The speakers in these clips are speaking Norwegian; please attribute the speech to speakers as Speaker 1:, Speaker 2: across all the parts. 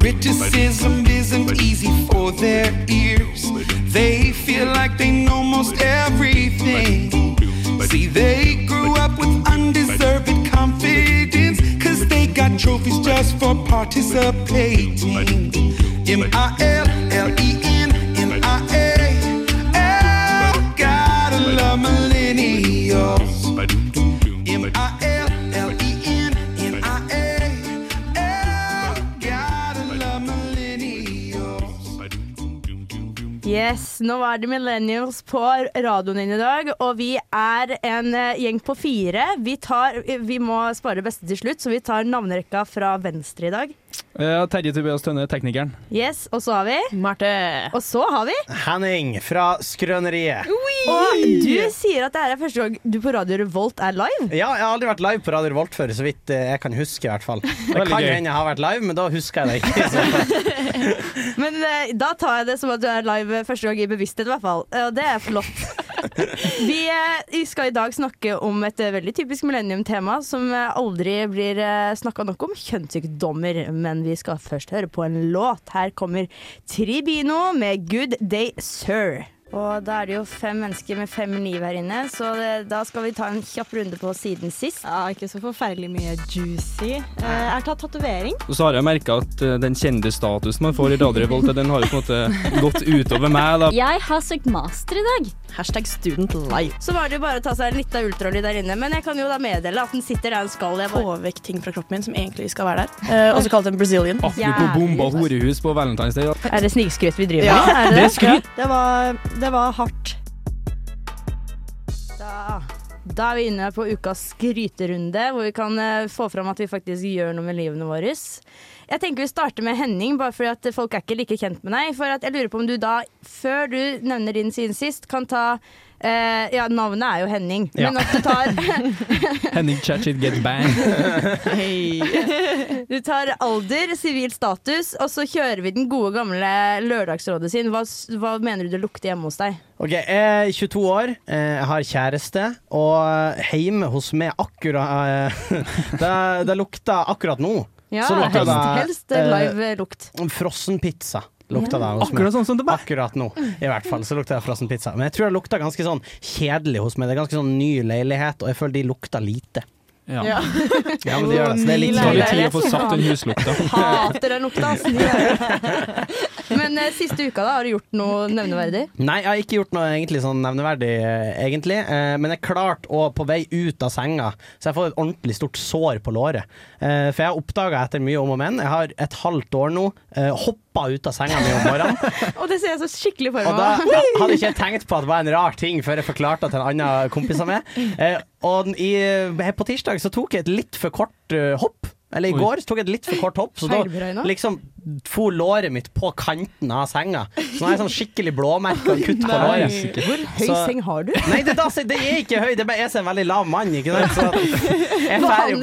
Speaker 1: Criticism isn't easy for their ears. They feel like they know most everything. See, they grew up with undeserved confidence. Cause they got trophies just for participating. M I L L E N
Speaker 2: Yes, nå er det Millennials på radioen din i dag, og vi er en eh, gjeng på fire. Vi, tar, vi må spare det beste til slutt, så vi tar navnerekka fra venstre i dag.
Speaker 3: Ja, Terje Tobias Tønne, teknikeren.
Speaker 2: Yes, og så har vi
Speaker 4: Marte.
Speaker 2: Og så har vi
Speaker 5: Henning fra Skrøneriet.
Speaker 2: Og du sier at det er første gang du på Radio Revolt er live.
Speaker 5: Ja, jeg har aldri vært live på Radio Revolt før, så vidt eh, jeg kan huske. i hvert fall Det kan hende jeg har vært live, men da husker jeg det ikke.
Speaker 2: Men da tar jeg det som at du er live første gang i bevissthet, i hvert fall. Eh, Og det er flott. Vi, eh, vi skal i dag snakke om et eh, veldig typisk millennium-tema som eh, aldri blir snakka nok om, kjønnssykdommer. Men vi skal først høre på en låt. Her kommer Tribino med 'Good Day Sir'. Og da er det jo fem mennesker med fem liv her inne, så det, da skal vi ta en kjapp runde på siden sist.
Speaker 4: Ja, ikke så forferdelig mye juicy. Eh, jeg har tatt tatovering.
Speaker 3: Og så har jeg merka at eh, den kjendisstatusen man får i Radio Revolt, den har jo på en måte gått utover meg. da.
Speaker 6: Jeg har søkt master i dag.
Speaker 4: Hashtag student life.
Speaker 2: Så var det jo bare å ta seg en lita ultralyd der inne, men jeg kan jo da meddele at den sitter der den skal. Jeg
Speaker 4: Få vekk ting fra kroppen min som egentlig skal være der. Eh, også kalt en Brazilian.
Speaker 3: Apropos bomba horehus på Valentine's Day.
Speaker 2: er det snikskryt vi driver
Speaker 4: Ja,
Speaker 2: med? Er det
Speaker 3: Det
Speaker 2: det?
Speaker 3: er skryt.
Speaker 4: Det var, det var hardt.
Speaker 2: Da, da er vi inne på ukas skryterunde, hvor vi kan eh, få fram at vi faktisk gjør noe med livene våre. Jeg tenker vi starter med Henning, bare fordi at folk er ikke like kjent med deg. For at jeg lurer på om du da, før du nevner din siden sist, kan ta Uh, Ja, navnet er jo Henning,
Speaker 5: Ja.
Speaker 2: men at du tar,
Speaker 3: Henning Chachit get bang.
Speaker 2: du tar alder, sivil status, og så kjører vi den gode gamle Lørdagsrådet sin. Hva, hva mener du det lukter hjemme hos deg?
Speaker 5: Ok, Jeg er 22 år, eh, jeg har kjæreste, og hjemme hos meg akkurat det, det lukter akkurat nå.
Speaker 2: Ja,
Speaker 5: Så lukta
Speaker 2: helst,
Speaker 5: det,
Speaker 2: helst
Speaker 5: eh,
Speaker 2: live lukt.
Speaker 5: Frossenpizza lukter det hos meg.
Speaker 3: Akkurat sånn som det var.
Speaker 5: Akkurat nå, i hvert fall, så lukta det frossenpizza. Men jeg tror det lukter ganske sånn kjedelig hos meg. Det er ganske sånn ny leilighet, og jeg føler de lukter lite.
Speaker 3: Ja.
Speaker 4: Ja.
Speaker 5: Ja, men de gjør det, så det er litt
Speaker 3: har
Speaker 5: sånn
Speaker 3: tid å få satt den huslukta.
Speaker 2: Hater den lukta. Men eh, siste uka, da, har du gjort noe nevneverdig?
Speaker 5: Nei, jeg har ikke gjort noe egentlig sånn nevneverdig, eh, egentlig. Eh, men jeg klarte å, på vei ut av senga, så jeg får et ordentlig stort sår på låret. Eh, for jeg har oppdaga etter mye om og men, jeg har et halvt år nå, eh, hoppa ut av senga mi om morgenen.
Speaker 2: Og det ser jeg så skikkelig for
Speaker 5: Og da
Speaker 2: meg.
Speaker 5: ja, hadde ikke jeg tenkt på at det var en rar ting før jeg forklarte det til en annen kompis av meg. Eh, og i, eh, på tirsdag så tok jeg et litt for kort eh, hopp. Eller i
Speaker 3: Oi.
Speaker 5: går så tok jeg et litt for kort hopp, så da liksom for låret mitt på kanten av senga. Så nå har jeg sånn skikkelig blåmerke og kutt på låret.
Speaker 2: Hvor høy
Speaker 5: Så-
Speaker 2: seng har du?
Speaker 5: Nei, det, da, det er ikke høy, det er bare jeg som er en veldig lav mann. Ikke sant? Så jeg drar jo,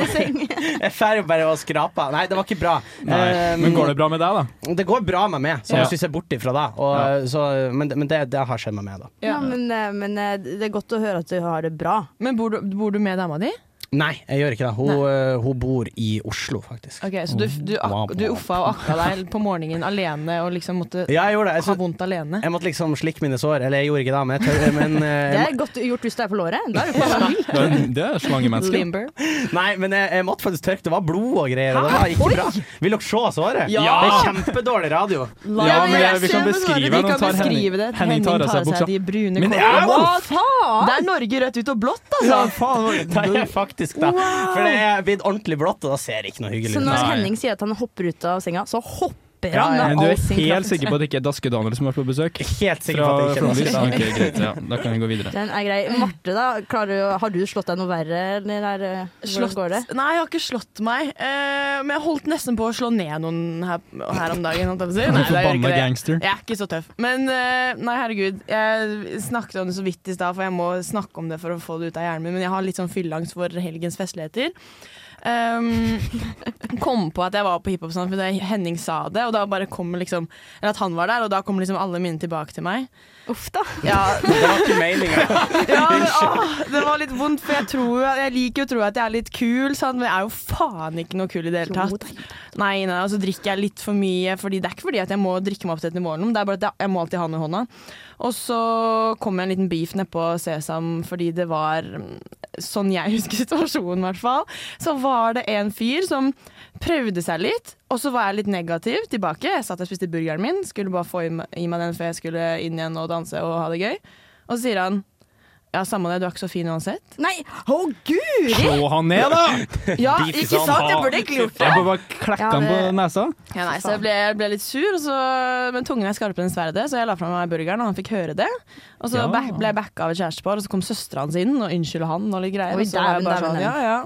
Speaker 5: jeg bare og skraper. Nei, det var ikke bra.
Speaker 3: Um, Men går det bra med deg, da?
Speaker 5: Det går bra med meg, så
Speaker 3: Ja.
Speaker 5: hvis vi ser bort ifra det. Og, så, men men det, det har skjedd med meg, da.
Speaker 2: Ja, men, eh, men eh, det er godt å høre at du har det bra.
Speaker 4: Men bor du, bor du med dama di?
Speaker 5: Nei, jeg gjør ikke det. Hun, øh, hun bor i Oslo, faktisk.
Speaker 4: Ok, Så du, du, ak du uffa og akka deg på morgenen alene og liksom måtte
Speaker 5: Ja, jeg jeg, så,
Speaker 4: ha vondt alene?
Speaker 5: jeg måtte liksom slikke mine sår. Eller jeg gjorde ikke det, men jeg tør, men, øh,
Speaker 2: Det er godt gjort hvis du er på låret. Da er du på
Speaker 3: Det er, det er slangemenneske.
Speaker 4: Limber?
Speaker 5: Nei, men jeg, jeg måtte faktisk tørke. Det var blod og greier, og det var ikke bra. Vil dere se såret?
Speaker 4: Ja!
Speaker 5: Det er kjempedårlig radio.
Speaker 3: Ja, men jeg, vi kan beskrive det.
Speaker 4: Vi kan
Speaker 3: tar
Speaker 4: beskrive det.
Speaker 3: Henning tar av seg buksa.
Speaker 4: de brune
Speaker 5: Men ja!
Speaker 4: Hva faen? Det er Norge rødt, ut og blått, altså!
Speaker 3: Ja, faen.
Speaker 5: Det er faktisk det. For det er blitt ordentlig blått, og da ser det ikke noe hyggelig
Speaker 2: Så når Henning sier at han hopper ut av senga, så hopper
Speaker 5: Ja, ja,
Speaker 3: Men du er helt sikker på at det ikke er Daskedaniel som har vært på besøk?
Speaker 5: Helt sikker på at det ikke er
Speaker 3: Flåmlys?
Speaker 5: norsk.
Speaker 3: Ok, greit. Ja, da kan vi gå videre.
Speaker 2: Den er grei. Marte, da. Du, har du slått deg noe verre? Eller er,
Speaker 4: Slått,
Speaker 2: går det?
Speaker 4: nei, jeg har ikke slått meg. Uh, men jeg holdt nesten på å slå ned noen her, her om dagen. holdt jeg. Nei, gjør ikke det.
Speaker 3: gangster.
Speaker 4: Jeg er ikke så tøff. Men uh, nei, herregud. Jeg snakket om det så vidt i stad, for jeg må snakke om det for å få det ut av hjernen min. Men jeg har litt sånn fylleangst for helgens festligheter. Um, kom på at jeg var på hiphop sånn, fordi Henning sa det, og da bare kom liksom Eller at han var der, og da kommer liksom alle mine tilbake til meg.
Speaker 2: Uff da.
Speaker 4: Ja,
Speaker 5: Det var ikke meninga.
Speaker 4: ja men, det var litt vondt, for jeg, tror, jeg liker jo å tro at jeg er litt kul, sant? men jeg er jo faen ikke noe kul i det hele tatt. Nei, nei, og så drikker jeg litt for mye, fordi det er ikke fordi at jeg må drikke meg opp til et nivå, det er bare at jeg, jeg må alltid ha noe i hånda. Og så kom jeg en liten beef nedpå Sesam fordi det var Sånn jeg husker situasjonen, i hvert fall. Så var det en fyr som prøvde seg litt, og så var jeg litt negativ tilbake. Jeg satt og spiste burgeren min, skulle bare få i meg, den før jeg skulle inn igjen og danse og ha det gøy. Og så sier han ja, samme det, du er ikke så fin uansett.
Speaker 2: Nei, å guri!
Speaker 3: Slå han ned, da!
Speaker 4: Ja, ikke sant? Jeg burde egentlig gjort det.
Speaker 3: Jeg burde bare klekke
Speaker 2: Ja,
Speaker 3: han på nesa.
Speaker 4: Ja, nei, så jeg ble, ble litt sur, og så, men tungen er skarpere enn sverdet, så jeg la fra meg burgeren, og han fikk høre det. Og så
Speaker 3: Ja.
Speaker 4: back, ble jeg backa av et kjærestepar, og så kom søstera hans inn og unnskylda han og litt greier.
Speaker 2: Oi,
Speaker 4: og så var jeg bare sånn, ja, ja.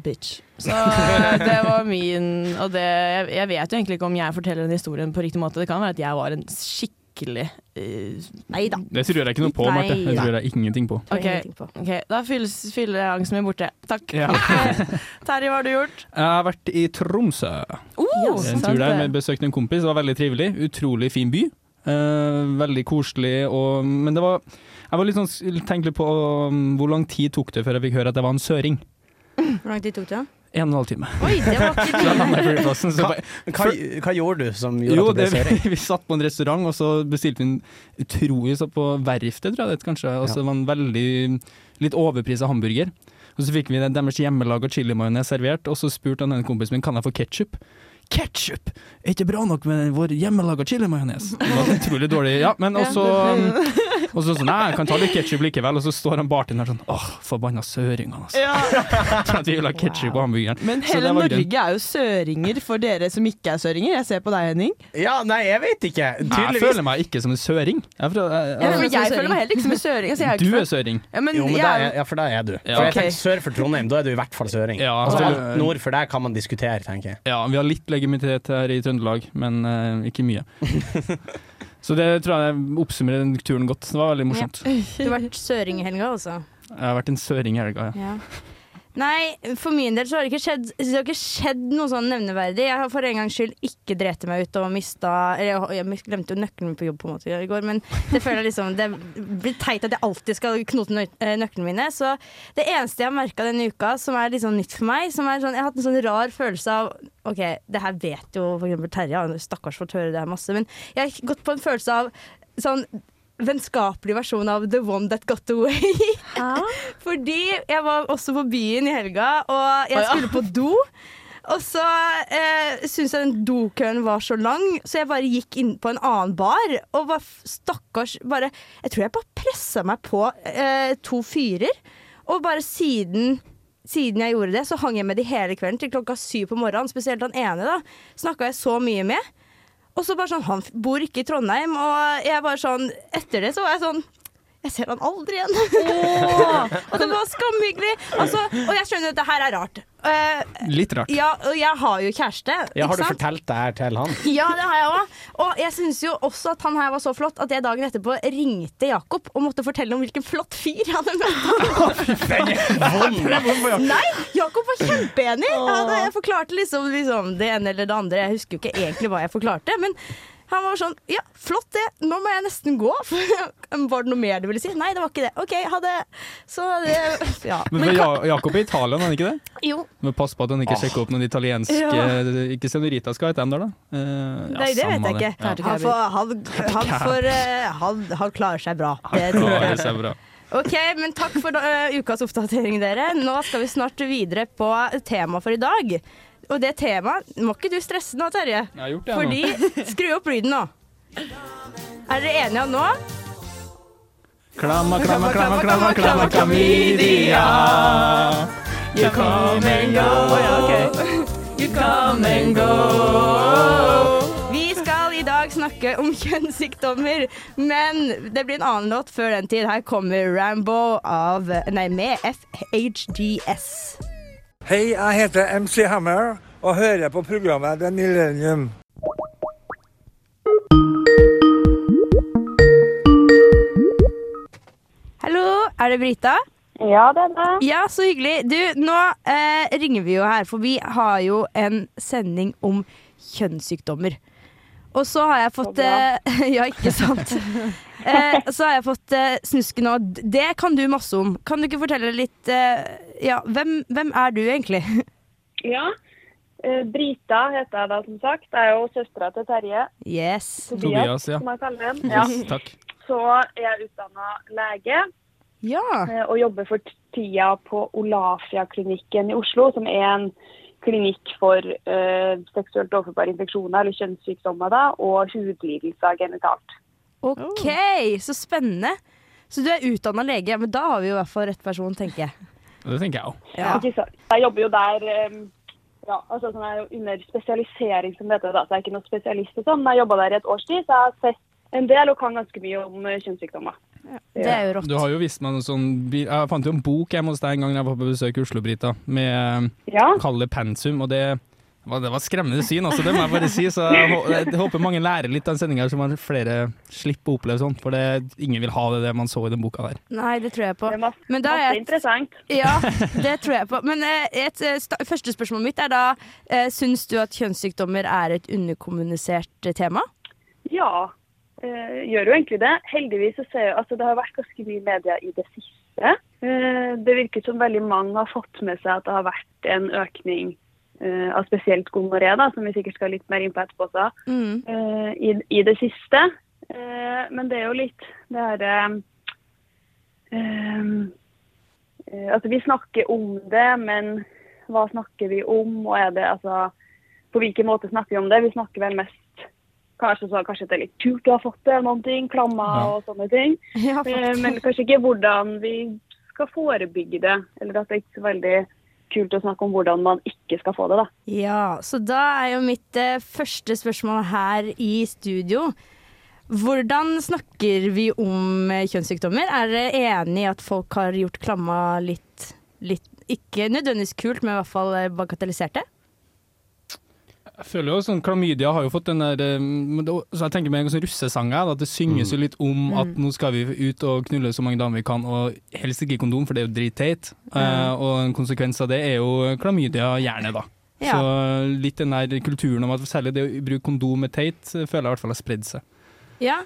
Speaker 4: Bitch. Så det var min Og det, jeg, jeg vet jo egentlig ikke om jeg forteller den historien på riktig måte. Det kan være at jeg var en skikkelig eh,
Speaker 2: Nei da.
Speaker 3: Det tror jeg ikke noe på,
Speaker 2: Nei,
Speaker 3: Marte. Det tror jeg ingenting på.
Speaker 4: Ok. okay. da fylles fylleangsten min borte. Takk.
Speaker 3: Ja.
Speaker 4: Terje, hva har du gjort?
Speaker 3: Jeg har vært i Tromsø.
Speaker 4: Oh,
Speaker 3: En tur der med besøkte en kompis. Det var veldig trivelig. Utrolig fin by. Uh, veldig koselig og Men det var Jeg var litt sånn tenkte på um, hvor lang tid tok det før jeg fikk høre at jeg var en søring.
Speaker 2: Hvor lang tid tok det?
Speaker 3: En og en halv time.
Speaker 2: Oi, det var ikke
Speaker 5: Hva, hva, hva gjorde du som gjorde
Speaker 3: Jo,
Speaker 5: at du ble
Speaker 3: serie?
Speaker 5: Vi,
Speaker 3: vi satt på en restaurant, og så bestilte vi en utrolig så på Verftet, tror jeg det kanskje. Og så var en veldig litt overprisa hamburger. Og så fikk vi den deres hjemmelaga chilimajones servert, og så spurte han en kompis min kan jeg få ketsjup. Ketsjup! Er ikke bra nok med vår hjemmelaga chilimajones. Det var utrolig dårlig. Ja, men også Og så sånn, nei, jeg kan ta litt ketsjup likevel. Og så står han bartenderen sånn, åh, forbanna søringene, altså.
Speaker 4: Ja.
Speaker 3: For at vi vil ha ketsjup på hamburgeren.
Speaker 4: Men hele. Norge er jo søringer for dere som ikke er søringer. Jeg ser på deg, Henning.
Speaker 5: Ja, nei, jeg vet ikke.
Speaker 3: Tydeligvis. Jeg føler meg ikke som en søring. Jeg, fra- jeg, jeg,
Speaker 4: for jeg føler meg heller ikke som en søring. Altså, jeg er
Speaker 3: du er søring.
Speaker 4: Ja, men
Speaker 5: Jo, men
Speaker 4: jeg er-
Speaker 5: ja, for da er du.
Speaker 3: Ja.
Speaker 5: For jeg tenker Sør for Trondheim, da er du i hvert fall søring.
Speaker 3: Ja,
Speaker 5: altså,
Speaker 3: altså,
Speaker 5: alt nord for deg kan man diskutere, tenker jeg.
Speaker 3: Ja, vi har litt legitimitet her i Trøndelag, men uh, ikke mye. Så det tror jeg oppsummerer den turen godt. Det var veldig morsomt.
Speaker 2: Du har vært søring i helga, altså.
Speaker 3: Jeg har vært en søring i helga, ja.
Speaker 2: Ja. Nei, for min del så har det ikke skjedd, det har ikke skjedd noe sånn nevneverdig. Jeg har for en gangs skyld ikke drept meg ut og mista Eller jeg, glemte jo nøkkelen min på jobb på en måte i går, men det føler jeg liksom Det blir teit at jeg alltid skal knote nø eh, nøklene mine. Så det eneste jeg har merka denne uka som er litt sånn nytt for meg, som er sånn Jeg har hatt en sånn rar følelse av OK, det her vet jo eksempel Terje, han stakkars fått høre det her masse, men jeg har gått på en følelse av sånn vennskapelig versjon av The One That Got Away. Fordi jeg var også på byen i helga, og jeg skulle på do. Og så eh, syntes jeg den dokøen var så lang, så jeg bare gikk inn på en annen bar. Og var stakkars bare Jeg tror jeg bare pressa meg på eh, to fyrer. Og bare siden siden jeg gjorde det, så hang jeg med de hele kvelden til klokka syv på morgenen. Spesielt han ene, da. Snakka jeg så mye med. Og så bare sånn, Han bor ikke i Trondheim, og jeg bare sånn Etter det så var jeg sånn Jeg ser han aldri igjen. og det var skamhyggelig. Altså, og jeg skjønner at det her er rart. Uh,
Speaker 3: Litt rart.
Speaker 2: ja, og jeg har jo kjæreste.
Speaker 5: Ja, har du
Speaker 2: sant?
Speaker 5: fortalt det her til han?
Speaker 2: Ja, det har jeg òg. Og jeg syns jo også at han her var så flott at jeg dagen etterpå ringte Jakob og måtte fortelle om hvilken flott fyr jeg hadde møtt. Nei, Jakob var kjempeenig. Jeg, hadde, jeg forklarte liksom, liksom det ene eller det andre. Jeg husker jo ikke egentlig hva jeg forklarte. Men han var sånn Ja, flott det. Nå må jeg nesten gå. Var det noe mer du ville si? Nei, det var ikke det. OK, ha det. Så det Ja.
Speaker 3: Men men ja, Jakob er Italia, er han ikke det?
Speaker 2: Jo,
Speaker 3: Men pass på at han ikke sjekker opp noen italienske
Speaker 2: Ja.
Speaker 3: Ikke Senorita skal hete dem der, da. Nei, ja,
Speaker 2: det vet jeg ikke.
Speaker 3: Ja.
Speaker 2: Han, får, han, han, får, eh, han, han klarer seg bra. Det
Speaker 3: Ja,
Speaker 2: tror
Speaker 3: det
Speaker 2: jeg.
Speaker 3: ser bra.
Speaker 2: Ok, men takk for uh, ukas oppdatering, dere. Nå skal vi snart videre på temaet for i dag. Og det temaet Må ikke du stresse nå, Terje.
Speaker 3: Jeg har gjort det jeg nå.
Speaker 2: Skru opp lyden nå. Er dere enige om nå?
Speaker 3: Klamma, klamma, klamma, klamma, klamma, klamydia. You come and go. You come and go.
Speaker 2: Vi skal i dag snakke om kjønnssykdommer, men det blir en annen låt før den tid. Her kommer Rambo av Nei, med FHDS.
Speaker 7: Hei, jeg heter MC Hammer og hører på programmet The Millennium.
Speaker 2: Hallo, er det Brita?
Speaker 8: Ja, det er det.
Speaker 2: Ja, så hyggelig. Du, nå eh, ringer vi jo her, for vi har jo en sending om kjønnssykdommer. Og så har jeg fått eh, Ja, ikke sant? Eh, så har jeg fått eh, snusken nå. Det kan du masse om. Kan du ikke fortelle litt eh, Ja, hvem, hvem er du egentlig?
Speaker 8: Ja. Eh, Brita heter jeg da, som sagt. Jeg er jo søstera til Terje.
Speaker 2: Yes.
Speaker 3: Tobias, ja.
Speaker 8: som jeg kaller ham. Ja.
Speaker 3: Yes, takk.
Speaker 8: Så er jeg utdanna lege
Speaker 2: Ja.
Speaker 8: eh, og jobber for tida på Olafia-klinikken i Oslo, som er en klinikk for eh, seksuelt overførbare infeksjoner eller kjønnssykdommer da, og hudlidelser genitalt.
Speaker 2: OK, så spennende. Så du er utdanna lege, men da har vi jo i hvert fall rett person, tenker jeg.
Speaker 3: Det tenker jeg òg.
Speaker 2: Ja.
Speaker 8: Ikke? Jeg jobber jo der eh, ja, altså sånn er under spesialisering, som det heter. da, så Jeg er ikke noen spesialist, og sånn, men jeg jobba der i et års tid, så jeg har sett en del og kan ganske mye om kjønnssykdommer. kjønnssykdommer.
Speaker 2: Det er jo rått.
Speaker 3: Du har jo vist meg noe sånn Jeg fant jo en bok hjemme hos deg en gang jeg var på besøk i Oslo, Brita, med
Speaker 8: Ja,
Speaker 3: Kalle pensum, og det det var skremmende syn, altså, det må jeg bare si. Så jeg, håper mange lærer litt av den sendinga, så man flere slipper å oppleve sånt. For det, ingen vil ha det, det man så i den boka der.
Speaker 2: Nei, det tror jeg på.
Speaker 8: det masse,
Speaker 2: Men da er
Speaker 8: masse interessant.
Speaker 2: Ja, det tror jeg på. Men eh, et eh, første spørsmål mitt er da eh, Syns du at kjønnssykdommer er et underkommunisert tema?
Speaker 8: Ja, eh, gjør jo egentlig det. Heldigvis så ser jeg altså det har vært ganske mye media i det siste. Eh, det virker som veldig mange har fått med seg at det har vært en økning eh, av spesielt gonoré, som vi sikkert skal litt mer inn på etterpå også,
Speaker 2: Mm.
Speaker 8: uh, i, i det siste. Uh, men det er jo litt det herre Altså, vi snakker om det, men hva snakker vi om? Og er det altså På hvilken måte snakker vi om det? Vi snakker vel mest Kanskje, så, kanskje det er litt kult å ha fått det, noen ting, klammer
Speaker 3: Ja.
Speaker 8: og sånne ting.
Speaker 2: Ja.
Speaker 8: Men kanskje ikke hvordan vi skal forebygge det. Eller at det er ikke så veldig kult å snakke om hvordan man ikke skal få det. da.
Speaker 2: Ja, så da er jo mitt eh, første spørsmål her i studio. Hvordan snakker vi om eh, kjønnssykdommer? Er dere enig i at folk har gjort klamma litt, litt Ikke nødvendigvis kult, men i hvert fall eh, bagatellisert det?
Speaker 3: Jeg føler jo sånn, Klamydia har jo fått den der eh, så Jeg tenker med en sånn russesang her, at det synges jo litt om at nå skal vi ut og knulle så mange damer vi kan, og helst ikke kondom, for det er jo dritteit. Uh, og en konsekvens av det er jo klamydia gjerne, da.
Speaker 2: Ja.
Speaker 3: Så litt den der kulturen om at særlig det å bruke kondom er teit, eh, føler jeg i hvert fall har spredd seg.
Speaker 2: Ja.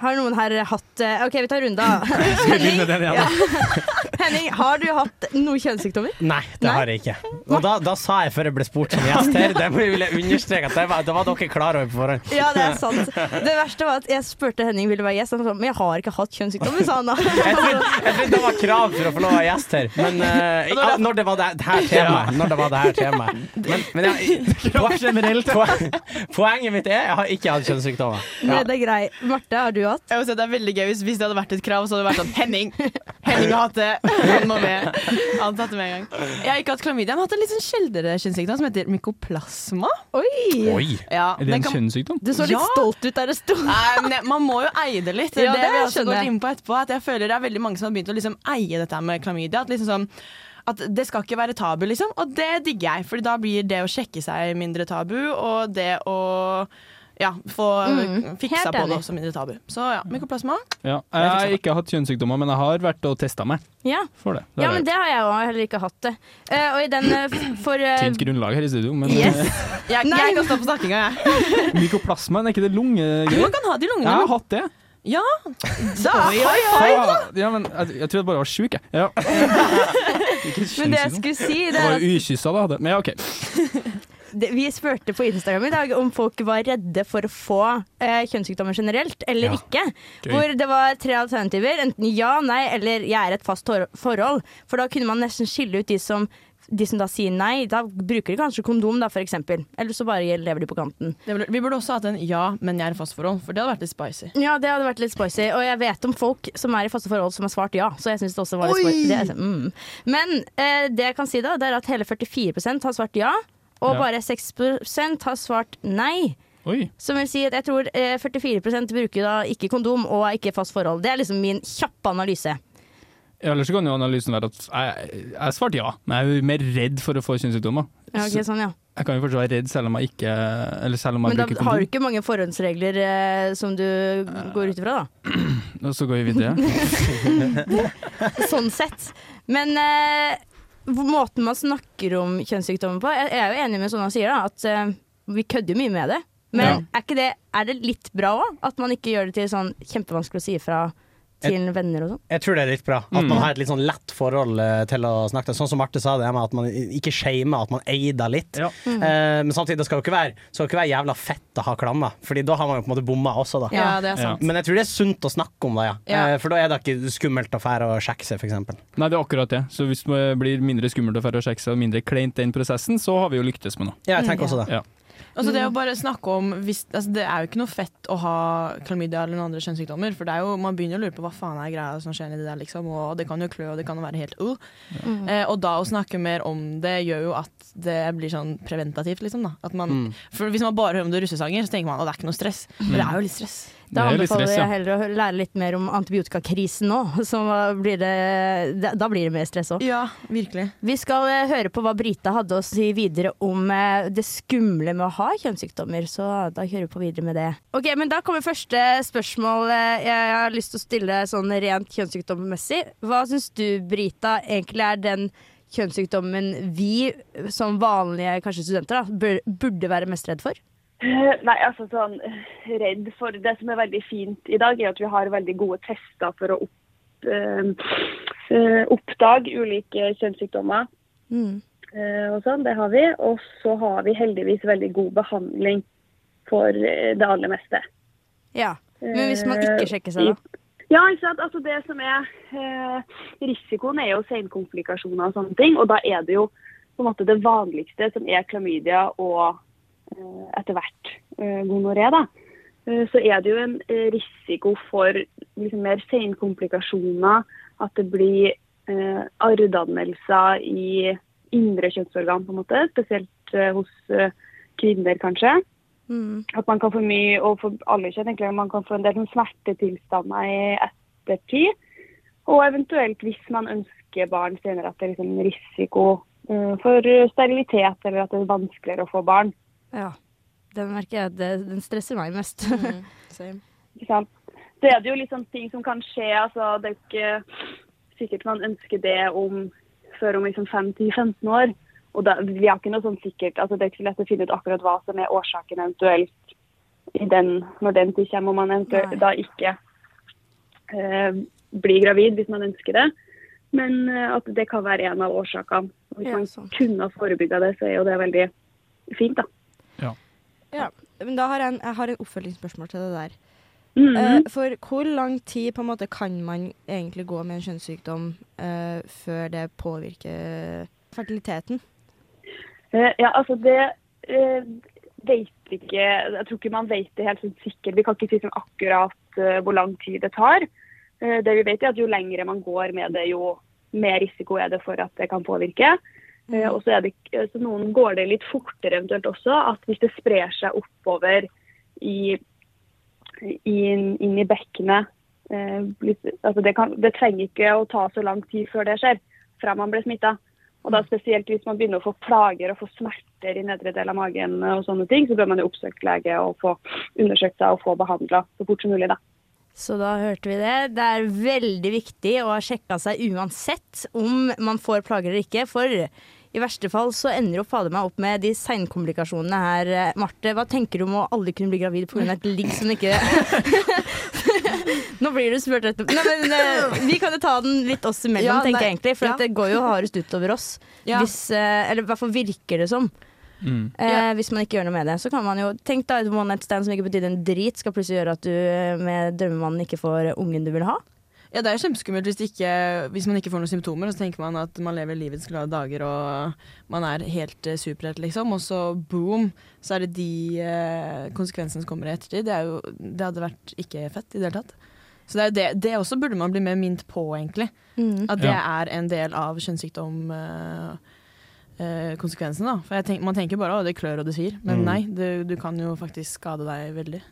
Speaker 2: Har noen her hatt eh, OK, vi tar runde, da.
Speaker 3: Skal vi begynne med den igjen, da?
Speaker 2: Henning, har du hatt noen kjønnssykdommer?
Speaker 5: Nei, det
Speaker 2: Nei?
Speaker 5: har jeg ikke. Og da, da sa jeg før jeg ble spurt som gjest her, det vil jeg understreke at det var, det var dere klar over på forhånd.
Speaker 2: Ja, det er sant. Det verste var at jeg spurte Henning ville være gjest, og han sa men jeg har ikke hatt kjønnssykdommer, sa han da.
Speaker 5: Jeg trodde, det var krav for å få lov å være gjest her, men uh, når det var det her temaet. Når det var det her temaet. Men, men jeg, po- poenget mitt er jeg har ikke hatt kjønnssykdommer.
Speaker 2: Nei, det er grei. Marte, har du hatt?
Speaker 4: Jeg må si at Det er veldig gøy hvis, hvis det hadde vært et krav, så hadde det vært sånn Henning! Henning har hatt det. Han må med. Han tatt det med en gang. Jeg har ikke hatt klamydia, men jeg har hatt en litt sånn sjeldnere kjønnssykdom som heter mykoplasma.
Speaker 2: Oi!
Speaker 5: Oi.
Speaker 4: Ja,
Speaker 3: Er det en
Speaker 4: kan-
Speaker 3: kjønnssykdom?
Speaker 2: Du så litt
Speaker 4: Ja.
Speaker 2: stolt ut der det sto.
Speaker 4: Nei, Man må jo eie det litt.
Speaker 2: Ja,
Speaker 4: det
Speaker 2: det
Speaker 4: vi jeg også
Speaker 2: skjønner
Speaker 4: inn på etterpå. At jeg føler det er veldig mange som har begynt å liksom eie dette med klamydia. At, liksom sånn, at det skal ikke være tabu, liksom. Og det digger jeg, for da blir det å sjekke seg mindre tabu, og det å ja, få
Speaker 2: Mm,
Speaker 4: fiksa
Speaker 2: helt
Speaker 4: på det også mindre tabu. Så ja, mykoplasma.
Speaker 3: Ja. Jeg har ikke hatt kjønnssykdommer, men jeg har vært og testa meg
Speaker 2: Ja.
Speaker 3: for det. det
Speaker 2: ja, men det har jeg òg heller ikke hatt det. Uh, og i den eh, for uh,
Speaker 3: Tynt grunnlag her i studio, men
Speaker 2: Yes.
Speaker 4: Jeg, jeg kan stå på snakkinga, jeg.
Speaker 3: mykoplasma, er ikke det lungegreier?
Speaker 4: Man kan ha det i
Speaker 3: Jeg har hatt det.
Speaker 4: Ja,
Speaker 2: da,
Speaker 3: Faen. Ja, men jeg, jeg trodde jeg bare var sjuk, jeg. Ja.
Speaker 2: Men det jeg skulle si, det
Speaker 3: Det
Speaker 2: er
Speaker 3: var jo ukyssa da. Men ja, OK.
Speaker 2: Det, vi spurte på Instagram i dag om folk var redde for å få eh, kjønnssykdommer generelt, eller
Speaker 3: Ja.
Speaker 2: ikke.
Speaker 3: Gøy.
Speaker 2: Hvor det var tre alternativer. Enten ja, nei eller jeg er et fast forhold. For da kunne man nesten skille ut de som de som da sier nei, da bruker de kanskje kondom, da, for eksempel. Eller så bare lever de på kanten.
Speaker 4: Vi burde også hatt en ja, men jeg er i fast forhold, for det hadde vært litt spicy.
Speaker 2: Ja, det hadde vært litt spicy. Og jeg vet om folk som er i faste forhold som har svart ja, så jeg syns det også var litt spicy. Mm. Men eh, det jeg kan si da, det er at hele 44% har svart ja, og
Speaker 3: Ja.
Speaker 2: bare 6 har svart nei.
Speaker 3: Oi.
Speaker 2: Som vil si at jeg tror eh, 44 bruker da ikke kondom og er ikke i fast forhold. Det er liksom min kjappe analyse.
Speaker 3: Ja, Ellers så kan jo analysen være at jeg, jeg svarte ja, men jeg er jo mer redd for å få kjønnssykdommer.
Speaker 2: Ja, ok, sånn, ja.
Speaker 3: Jeg kan jo fortsatt være redd selv om jeg ikke Eller selv om jeg
Speaker 2: Men da har du ikke mange forhåndsregler eh, som du går ut ifra, da.
Speaker 3: Og så går vi videre.
Speaker 2: Sånn sett. Men eh, måten man snakker om kjønnssykdommer på Jeg er jo enig med sånn han sier, da, at uh, vi kødder mye med det. Men er, ikke det, er det litt bra òg? At man ikke gjør det til sånn kjempevanskelig å si ifra til venner og sånn?
Speaker 5: Jeg tror det er litt bra. At man har et litt sånn lett forhold eh, til å snakke. Sånn som Marte sa, det med at man ikke shamer, at man eier litt.
Speaker 3: Ja.
Speaker 5: Eh, men samtidig, det skal jo ikke være, skal jo ikke være jævla fett å ha klammer, Fordi da har man jo på en måte bomma også, da.
Speaker 4: Ja, det er
Speaker 3: Ja.
Speaker 4: sant.
Speaker 5: Men jeg tror det er sunt å snakke om det, ja.
Speaker 4: Ja.
Speaker 5: Eh, for da er det ikke skummelt å fære og sjekke seg, f.eks.
Speaker 3: Nei, det er akkurat det. Så hvis det blir mindre skummelt å fære og sjekke seg, og mindre kleint den prosessen, så har vi jo lyktes med noe.
Speaker 5: Ja, jeg tenker også det.
Speaker 3: Ja.
Speaker 4: Altså det å bare snakke om hvis, altså Det er jo ikke noe fett å ha klamydia eller noen andre kjønnssykdommer. For det er jo, man begynner å lure på hva faen er greia som skjer nedi det der, liksom. Og det kan jo klø, og det kan jo være helt uh. Eh, og da å snakke mer om det gjør jo at det blir sånn preventativt, liksom. da at man,
Speaker 5: Mm.
Speaker 4: For Hvis man bare hører om det russesanger, så tenker man at det er ikke noe stress. Men det er jo litt stress.
Speaker 2: Da
Speaker 3: er
Speaker 2: anbefaler
Speaker 3: stress, ja.
Speaker 2: jeg heller å lære litt mer om antibiotikakrisen nå. Så blir det, da- da blir det mer stress òg.
Speaker 4: Ja, virkelig.
Speaker 2: Vi skal eh, høre på hva Brita hadde å si videre om eh, det skumle med å ha kjønnssykdommer, så da kjører vi på videre med det. Ok, men Da kommer første spørsmål eh, jeg har lyst til å stille sånn rent kjønnssykdommessig. Hva syns du, Brita, egentlig er den kjønnssykdommen vi som vanlige kanskje studenter da, burde være mest redd for?
Speaker 8: Eh, Nei, altså sånn eh, redd for Det som er veldig fint i dag, er at vi har veldig gode tester for å opp, eh, eh, oppdage ulike kjønnssykdommer.
Speaker 2: Mm.
Speaker 8: eh, og sånn, Det har vi. Og så har vi heldigvis veldig god behandling for det aller meste.
Speaker 2: Ja. Men hvis man ikke sjekker seg, da?
Speaker 8: Ja, ikke sant? Altså det som er eh, Risikoen er jo senkomplikasjoner og sånne ting. Og da er det jo på en måte det vanligste som er klamydia og etter hvert eh, gonoré. da. Eh, så er det jo en eh, risiko for liksom, mer senkomplikasjoner. At det blir eh, arrdannelser i indre kjønnsorgan, på en måte. Spesielt eh, hos eh, kvinner, kanskje.
Speaker 2: Mm.
Speaker 8: At man kan få mye, og for alle kjønn egentlig, man kan få en del sånn smertetilstander i ettertid. Og eventuelt hvis man ønsker barn senere, at det er liksom risiko eh, for sterilitet, eller at det er vanskeligere å få barn.
Speaker 2: Ja. Den merker jeg det, den stresser meg mest.
Speaker 8: Ikke sant? Så er det jo liksom ting som kan skje. altså Det er jo ikke sikkert man ønsker det om før om liksom 5-15 år. Og da, vi har ikke noe sånn sikkert, altså Det er ikke så lett å finne ut akkurat hva som er årsaken eventuelt i den, når den tid kommer, og man eventuelt
Speaker 2: Nei.
Speaker 8: da ikke eh, blir gravid hvis man ønsker det. Men eh, at det kan være en av årsakene. Hvis
Speaker 2: Ja,
Speaker 8: man kunne ha forebygga det, så er jo det veldig fint, da.
Speaker 9: Ja, men da har jeg, en, jeg har en oppfølgingsspørsmål til det der.
Speaker 8: Mhm.
Speaker 9: Eh, for hvor lang tid på en måte kan man egentlig gå med en kjønnssykdom uh, før det påvirker fertiliteten?
Speaker 8: Uh, Ja, altså det uh, vet ikke Jeg tror ikke man vet det helt sånn sikkert. Vi kan ikke si sånn akkurat eh, hvor lang tid det tar. Eh, det vi vet er at Jo lengre man går med det, jo mer risiko er det for at det kan påvirke. Eh, og så det, så Noen går det litt fortere eventuelt også. At hvis det sprer seg oppover i, inn, inn i bekkenet eh, altså det, kan, det trenger ikke å ta så lang tid før det skjer, fra man blir smitta. Og da spesielt hvis man begynner å få plager og få smerter i nedre del av magen, og sånne ting, så bør man jo oppsøke lege og få undersøkt seg og få behandla så fort som mulig. da.
Speaker 2: Så da hørte vi det. Det er veldig viktig å ha sjekka seg uansett om man får plager eller ikke. For i verste fall så ender jo fader meg opp med de seinkomplikasjonene her. Marte, hva tenker du om å aldri kunne bli gravid pga. et ligg som ikke Nå blir du spurt rett opp. Nei, men, eh, vi kan jo ta den litt oss imellom,
Speaker 4: Ja,
Speaker 2: tenker jeg egentlig. For
Speaker 4: ja.
Speaker 2: at det går jo hardest utover oss.
Speaker 4: Ja.
Speaker 2: Hvis, eh, eller i hvert fall virker det som.
Speaker 3: Mm.
Speaker 2: Eh, Hvis man ikke gjør noe med det. Så kan man jo Tenk da et one night stand som ikke betydde en drit, skal plutselig gjøre at du eh, med drømmemannen ikke får ungen du vil ha.
Speaker 4: Ja, Det er jo kjempeskummelt hvis, ikke, hvis man ikke får noen symptomer. Og så tenker man at man lever livets glade dager og man er helt uh, superhelt, liksom. Og så boom, så er det de uh, konsekvensene som kommer i ettertid. Det, er jo, det hadde vært ikke fett i det hele tatt. Så det, er det, det også burde man bli mer mint på, egentlig. At det er en del av kjønnssykdomkonsekvensen. da. For jeg tenk, Man tenker bare at det klør og det svir, men
Speaker 5: Mm.
Speaker 4: nei, du, du kan jo faktisk skade deg veldig.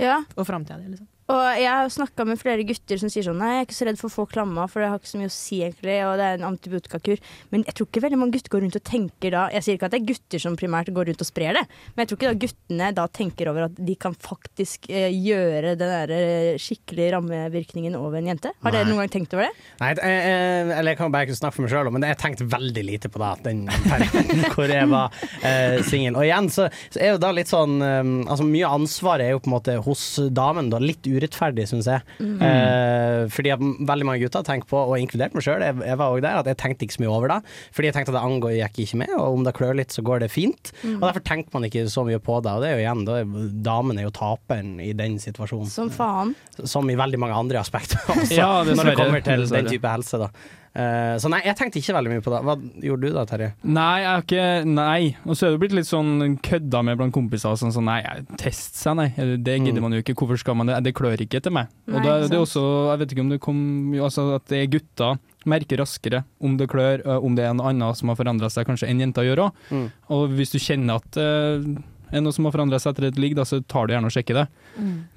Speaker 2: Ja,
Speaker 4: Og framtida di, liksom.
Speaker 2: Og jeg har snakka med flere gutter som sier sånn Nei, jeg er ikke så redd for å få klamma, for det har ikke så mye å si, egentlig, og det er en antibiotikakur. Men jeg tror ikke veldig mange gutter går rundt og tenker da Jeg sier ikke at det er gutter som primært går rundt og sprer det, men jeg tror ikke da guttene da tenker over at de kan faktisk eh, gjøre den der skikkelig skikkelige rammevirkningen over en jente. Har dere noen gang tenkt over det?
Speaker 5: Nei, jeg, jeg, eller jeg kan bare ikke snakke for meg sjøl, men jeg tenkte veldig lite på det den perioden hvor jeg var eh, singel. Og igjen så, så er jo da litt sånn um, Altså Mye av ansvaret er jo på en måte hos damen, da. Litt urettferdig, syns jeg. Eh, fordi at veldig mange gutter tenker på, og inkludert meg sjøl, jeg, jeg var òg der, at jeg tenkte ikke så mye over det. Fordi jeg tenkte at det angår jeg ikke med, og om det klør litt, så går det fint. Og derfor tenker man ikke så mye på det. Og det er jo igjen, da er damen er jo taperen i den situasjonen.
Speaker 2: Som faen.
Speaker 5: Som i veldig mange andre aspekter også,
Speaker 3: Ja,
Speaker 5: når det kommer til den type helse. da Så nei, jeg tenkte ikke veldig mye på det. Hva gjorde du da, Terje?
Speaker 3: Nei, jeg har ikke Nei. Og så er det blitt litt sånn kødda med blant kompiser. Sånn, sånn nei, test seg, nei. Det gidder
Speaker 5: Mm.
Speaker 3: man jo ikke. Hvorfor skal man det? Det klør ikke til meg.
Speaker 2: Nei,
Speaker 3: og da, det er også Jeg vet ikke om det kom jo, altså At det er gutter merker raskere om det klør, om det er noe annet som har forandra seg, kanskje enn jenter gjør òg.
Speaker 5: Mm.
Speaker 3: Og hvis du kjenner at det er noe som har forandra seg etter et ligg, så tar du gjerne og sjekker det.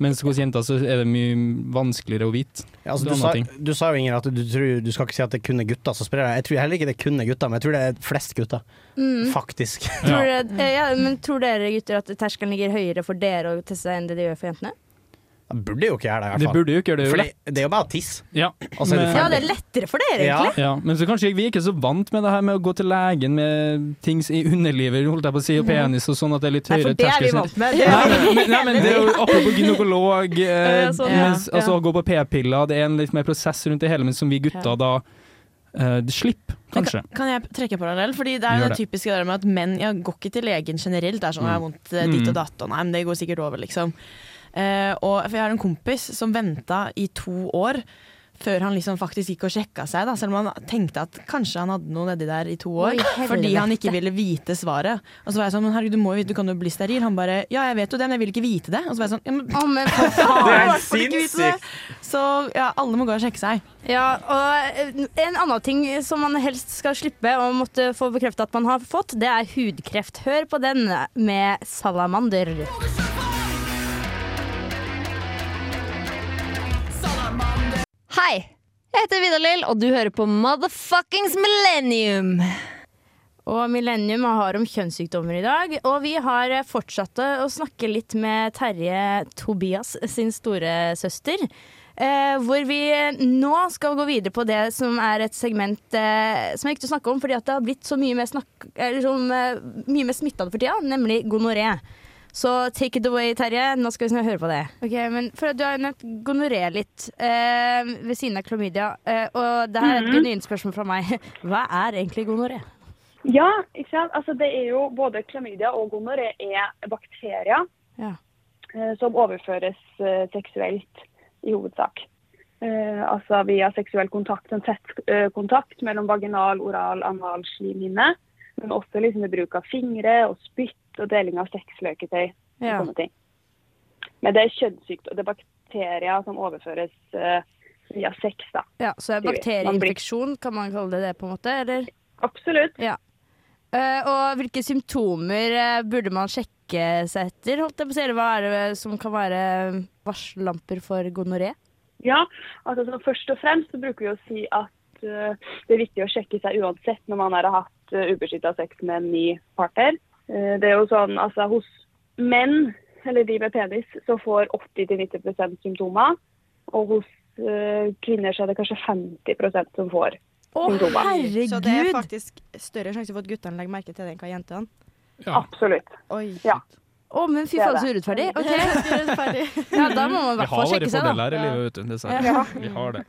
Speaker 3: Mens hos jenter så er det mye vanskeligere å vite.
Speaker 5: Ja, altså, du, sa, du sa jo Inger at du, tror, du skal ikke si at det er kun er gutter som sprer det. Jeg tror heller ikke det er kun er gutter, men jeg tror det er flest gutter.
Speaker 2: Mm.
Speaker 5: Faktisk.
Speaker 2: Tror dere, eh, ja, men tror dere gutter at terskelen ligger høyere for dere å teste enn det de gjør for jentene?
Speaker 5: Burde jo ikke gjøre det, i hvert fall.
Speaker 3: burde jo ikke gjøre det.
Speaker 5: For
Speaker 3: jo
Speaker 5: det, er jo bare å tisse,
Speaker 3: Ja.
Speaker 5: Altså, så er
Speaker 3: Men-
Speaker 2: Ja, det er lettere for dere, egentlig.
Speaker 3: Ja, men så kanskje vi er ikke så vant med det her med å gå til legen med ting i underlivet, holdt jeg på å si, og penis og sånn, at det er litt
Speaker 2: Nei,
Speaker 3: høyere
Speaker 2: for det er vi
Speaker 3: terskel.
Speaker 2: vant med.
Speaker 3: Nei, men, men, nei, men det er jo apropos gynekolog, eh,
Speaker 2: Ja, sånn, ja.
Speaker 3: mens, altså å gå på p-piller, det er en litt mer prosess rundt det hele, men som vi gutter
Speaker 2: Ja.
Speaker 3: da uh,
Speaker 4: slipp,
Speaker 3: kanskje.
Speaker 4: Kan, kan jeg trekke parallell? Fordi det er jo det
Speaker 3: det.
Speaker 4: typiske der med at menn jeg går ikke til legen generelt. Det er sånn jeg har vondt eh, ditt og datt, og nei, men det går sikkert over, liksom. Eh, og for jeg har en kompis som venta i to år før han liksom faktisk gikk og sjekka seg, da, selv om han tenkte at kanskje han hadde noe nedi der i to år.
Speaker 2: Oi,
Speaker 4: fordi han ikke ville vite svaret. Og så var jeg sånn, men herregud, du må jo vite, du kan jo bli steril. Han bare, ja, jeg vet jo det, men jeg vil ikke vite det. Og så var jeg sånn, ja, men
Speaker 2: oh, men for
Speaker 5: Det er
Speaker 2: faen.
Speaker 4: det?
Speaker 5: sinnssykt.
Speaker 4: Så ja, alle må gå og sjekke seg.
Speaker 2: Ja, og en annen ting som man helst skal slippe og måtte få bekreftet at man har fått, det er hudkreft. Hør på den med salamander.
Speaker 10: Hei, jeg heter Vidar-Lill, og du hører på Motherfuckings Millennium.
Speaker 2: Og Millennium har om kjønnssykdommer i dag. Og vi har fortsatt å snakke litt med Terje Tobias sin storesøster. Eh, hvor vi nå skal gå videre på det som er et segment eh, som jeg å snakke om, fordi det har blitt så mye mer, snakk, sånn, eh, mye mer smittende for tida, nemlig gonoré. Så take it away, Terje. Nå skal vi snart høre på det. Ok, men for Du har jo nevnt gonoré litt eh, ved siden av klamydia. Eh, og det her er et genuint spørsmål fra meg. Hva er egentlig gonoré?
Speaker 8: Ja, ikke sant? Altså, det er jo både klamydia og gonoré er bakterier
Speaker 2: Ja.
Speaker 8: eh, som overføres eh, seksuelt i hovedsak. Eh, altså via seksuell kontakt, en tett eh, kontakt mellom vaginal, oral, anal slimhinne. Men også liksom ved bruk av fingre og spytt og deling av sexleketøy. og
Speaker 2: Ja.
Speaker 8: sånne ting. Men det er kjønnssykt, og det er bakterier som overføres uh, via sex. da.
Speaker 2: Ja, så
Speaker 8: blir-
Speaker 2: bakterieinfeksjon, kan man kalle det det, på en måte? Eller?
Speaker 8: Absolutt.
Speaker 2: Eh, og hvilke symptomer uh, burde man sjekke seg etter? Holdt jeg på å si, hva er det som kan være varsellamper for gonoré?
Speaker 8: Ja, altså så først og fremst så bruker vi å si at uh, det er viktig å sjekke seg uansett når man har hatt uh, ubeskytta sex med en ny partner. Eh, det er jo sånn, altså Hos menn, eller de med penis, så får 80-90% symptomer. Og hos eh, kvinner så er det kanskje 50% som får.
Speaker 2: Å,
Speaker 8: Symptomer.
Speaker 2: herregud!
Speaker 9: Så det er faktisk større sjanse for at guttene legger merke til det enn hva jentene.
Speaker 3: Ja.
Speaker 8: Absolutt.
Speaker 9: Oi.
Speaker 8: Ja.
Speaker 2: Å, men fy faen, så urettferdig. Ok,
Speaker 9: Urettferdig.
Speaker 2: ja, Da må man i
Speaker 3: Vi
Speaker 2: hvert
Speaker 3: har
Speaker 2: fall
Speaker 3: våre
Speaker 2: sjekke seg, da.
Speaker 3: fordeler i livet, vet du. Dessverre.
Speaker 8: Ja.
Speaker 3: Vi har det.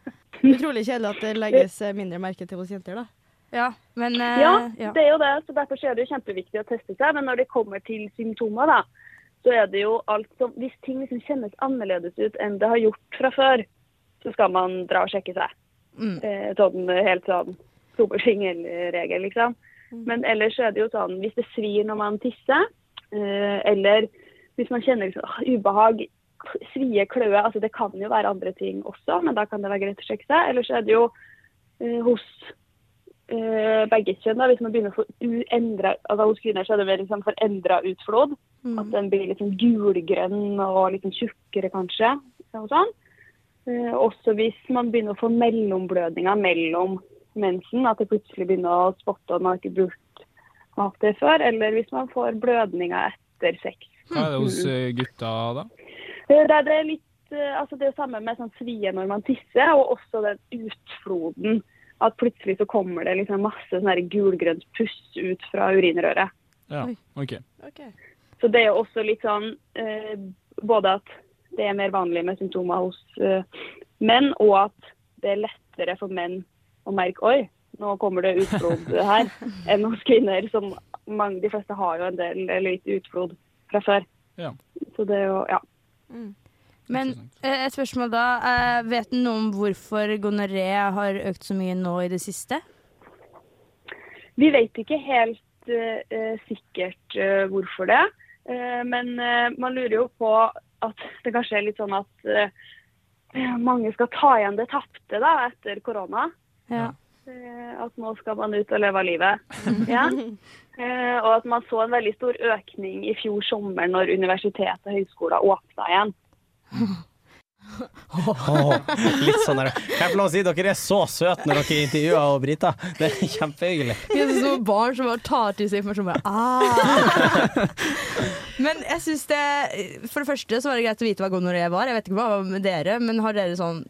Speaker 9: Utrolig kjedelig at det legges mindre merke til hos jenter, da.
Speaker 2: Ja, men uh,
Speaker 8: Ja, det er jo det. så Derfor er det jo kjempeviktig å teste seg. Men når det kommer til symptomer, da, så er det jo alt som Hvis ting liksom kjennes annerledes ut enn det har gjort fra før, så skal man dra og sjekke seg.
Speaker 2: Mm.
Speaker 8: Eh, sånn helt sånn tommelfingerregel, liksom. Men ellers er det jo sånn hvis det svir når man tisser, eh, eller hvis man kjenner liksom, uh, ubehag, svie, kløe altså Det kan jo være andre ting også, men da kan det være greit å sjekke seg. Ellers er det jo eh, hos eh, begge kjønn, da, hvis man begynner å få uendra altså Hos kvinner så er det mer liksom forendra utflod.
Speaker 2: Mm.
Speaker 8: At den blir liksom gulgrønn og liksom tjukkere, kanskje. og sånn. Uh, også hvis man begynner å få mellomblødninger mellom mensen, at det plutselig begynner å spotte og man har ikke brukt hatt det før, eller hvis man får blødninger etter sex.
Speaker 3: Hva er det hos eh, gutta, da?
Speaker 8: Det er litt altså det er samme med sånn svie når man tisser, og også den utfloden. At plutselig så kommer det liksom masse sånn gulgrønt puss ut fra urinrøret.
Speaker 3: Ja, OK.
Speaker 8: Så det er jo også litt sånn eh, både at det er mer vanlig med symptomer hos eh, menn, og at det er lettere for menn å merke oi, nå kommer det utflod her, enn hos kvinner, som mange, de fleste har jo en del eller litt utflod fra før.
Speaker 3: Ja.
Speaker 8: Så det er jo, ja.
Speaker 2: Men eh, et spørsmål da. eh, vet du noe om hvorfor gonoré har økt så mye nå i det siste?
Speaker 8: Vi vet ikke helt eh, sikkert uh, hvorfor det, Uh, men man lurer jo på at det kanskje er litt sånn at mange skal ta igjen det tapte da, etter korona.
Speaker 2: Ja.
Speaker 8: At nå skal man ut og leve av livet. Eh, og at man så en veldig stor økning i fjor sommer når universitet og høyskoler åpna igjen.
Speaker 5: Åh, litt sånn der. Jeg få lov å si dere er så søte når dere intervjuer Brita. Det er kjempehyggelig.
Speaker 2: Vi er som barn som bare tar til seg informasjon. Bare, ah. Men jeg synes det For det første så var det greit å vite hva gonoré var. Jeg vet ikke hva med dere, men har dere sånn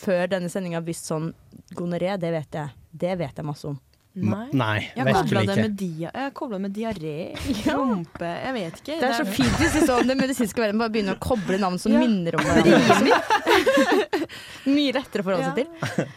Speaker 2: før denne sendinga visst sånn Gonoré, det vet jeg. Det vet jeg masse om.
Speaker 4: Nei.
Speaker 5: Nei,
Speaker 4: Jeg kobla det med dia med diaré, rumpe Jeg vet ikke.
Speaker 2: Det er så fint hvis liksom, den medisinske verden bare begynner å koble navn som
Speaker 4: Ja.
Speaker 2: minner om hverandre. Mye lettere å forholde seg til.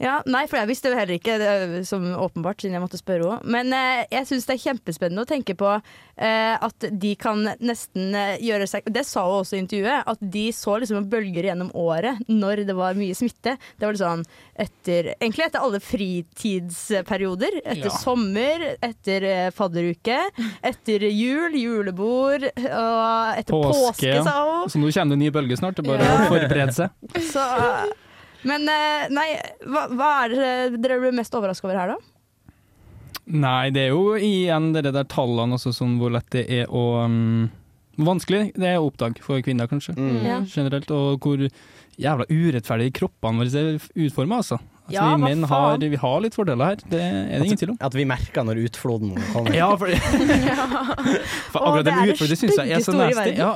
Speaker 2: Ja, nei, for jeg visste jo heller ikke, det er som åpenbart, siden jeg måtte spørre henne. Men eh, jeg syns det er kjempespennende å tenke på eh, at de kan nesten eh, gjøre seg Det sa hun også i intervjuet, at de så liksom bølger gjennom året når det var mye smitte. Det var sånn etter Egentlig etter alle fritidsperioder. Etter
Speaker 3: Ja.
Speaker 2: sommer, etter eh, fadderuke, etter jul, julebord og etter påske, sa hun.
Speaker 3: Så nå kommer det en ny bølge snart. Det er bare å forberede seg.
Speaker 2: Så, men eh, nei, hva, hva er det dere blir mest overraska over her, da?
Speaker 3: Nei, det er jo igjen det der tallene også, sånn hvor lett det er å um, vanskelig det er å oppdage for kvinner, kanskje.
Speaker 5: Mm.
Speaker 2: Ja.
Speaker 3: Generelt. Og hvor jævla urettferdig kroppene våre er utforma, altså.
Speaker 2: Ja,
Speaker 3: vi menn har, vi har litt fordeler her, det er det ingen tvil om.
Speaker 5: At vi merker når utfloden kommer.
Speaker 3: Ja, for, for akkurat
Speaker 2: det
Speaker 3: den
Speaker 2: det
Speaker 3: utfordringen syns jeg er så nasty. Ja,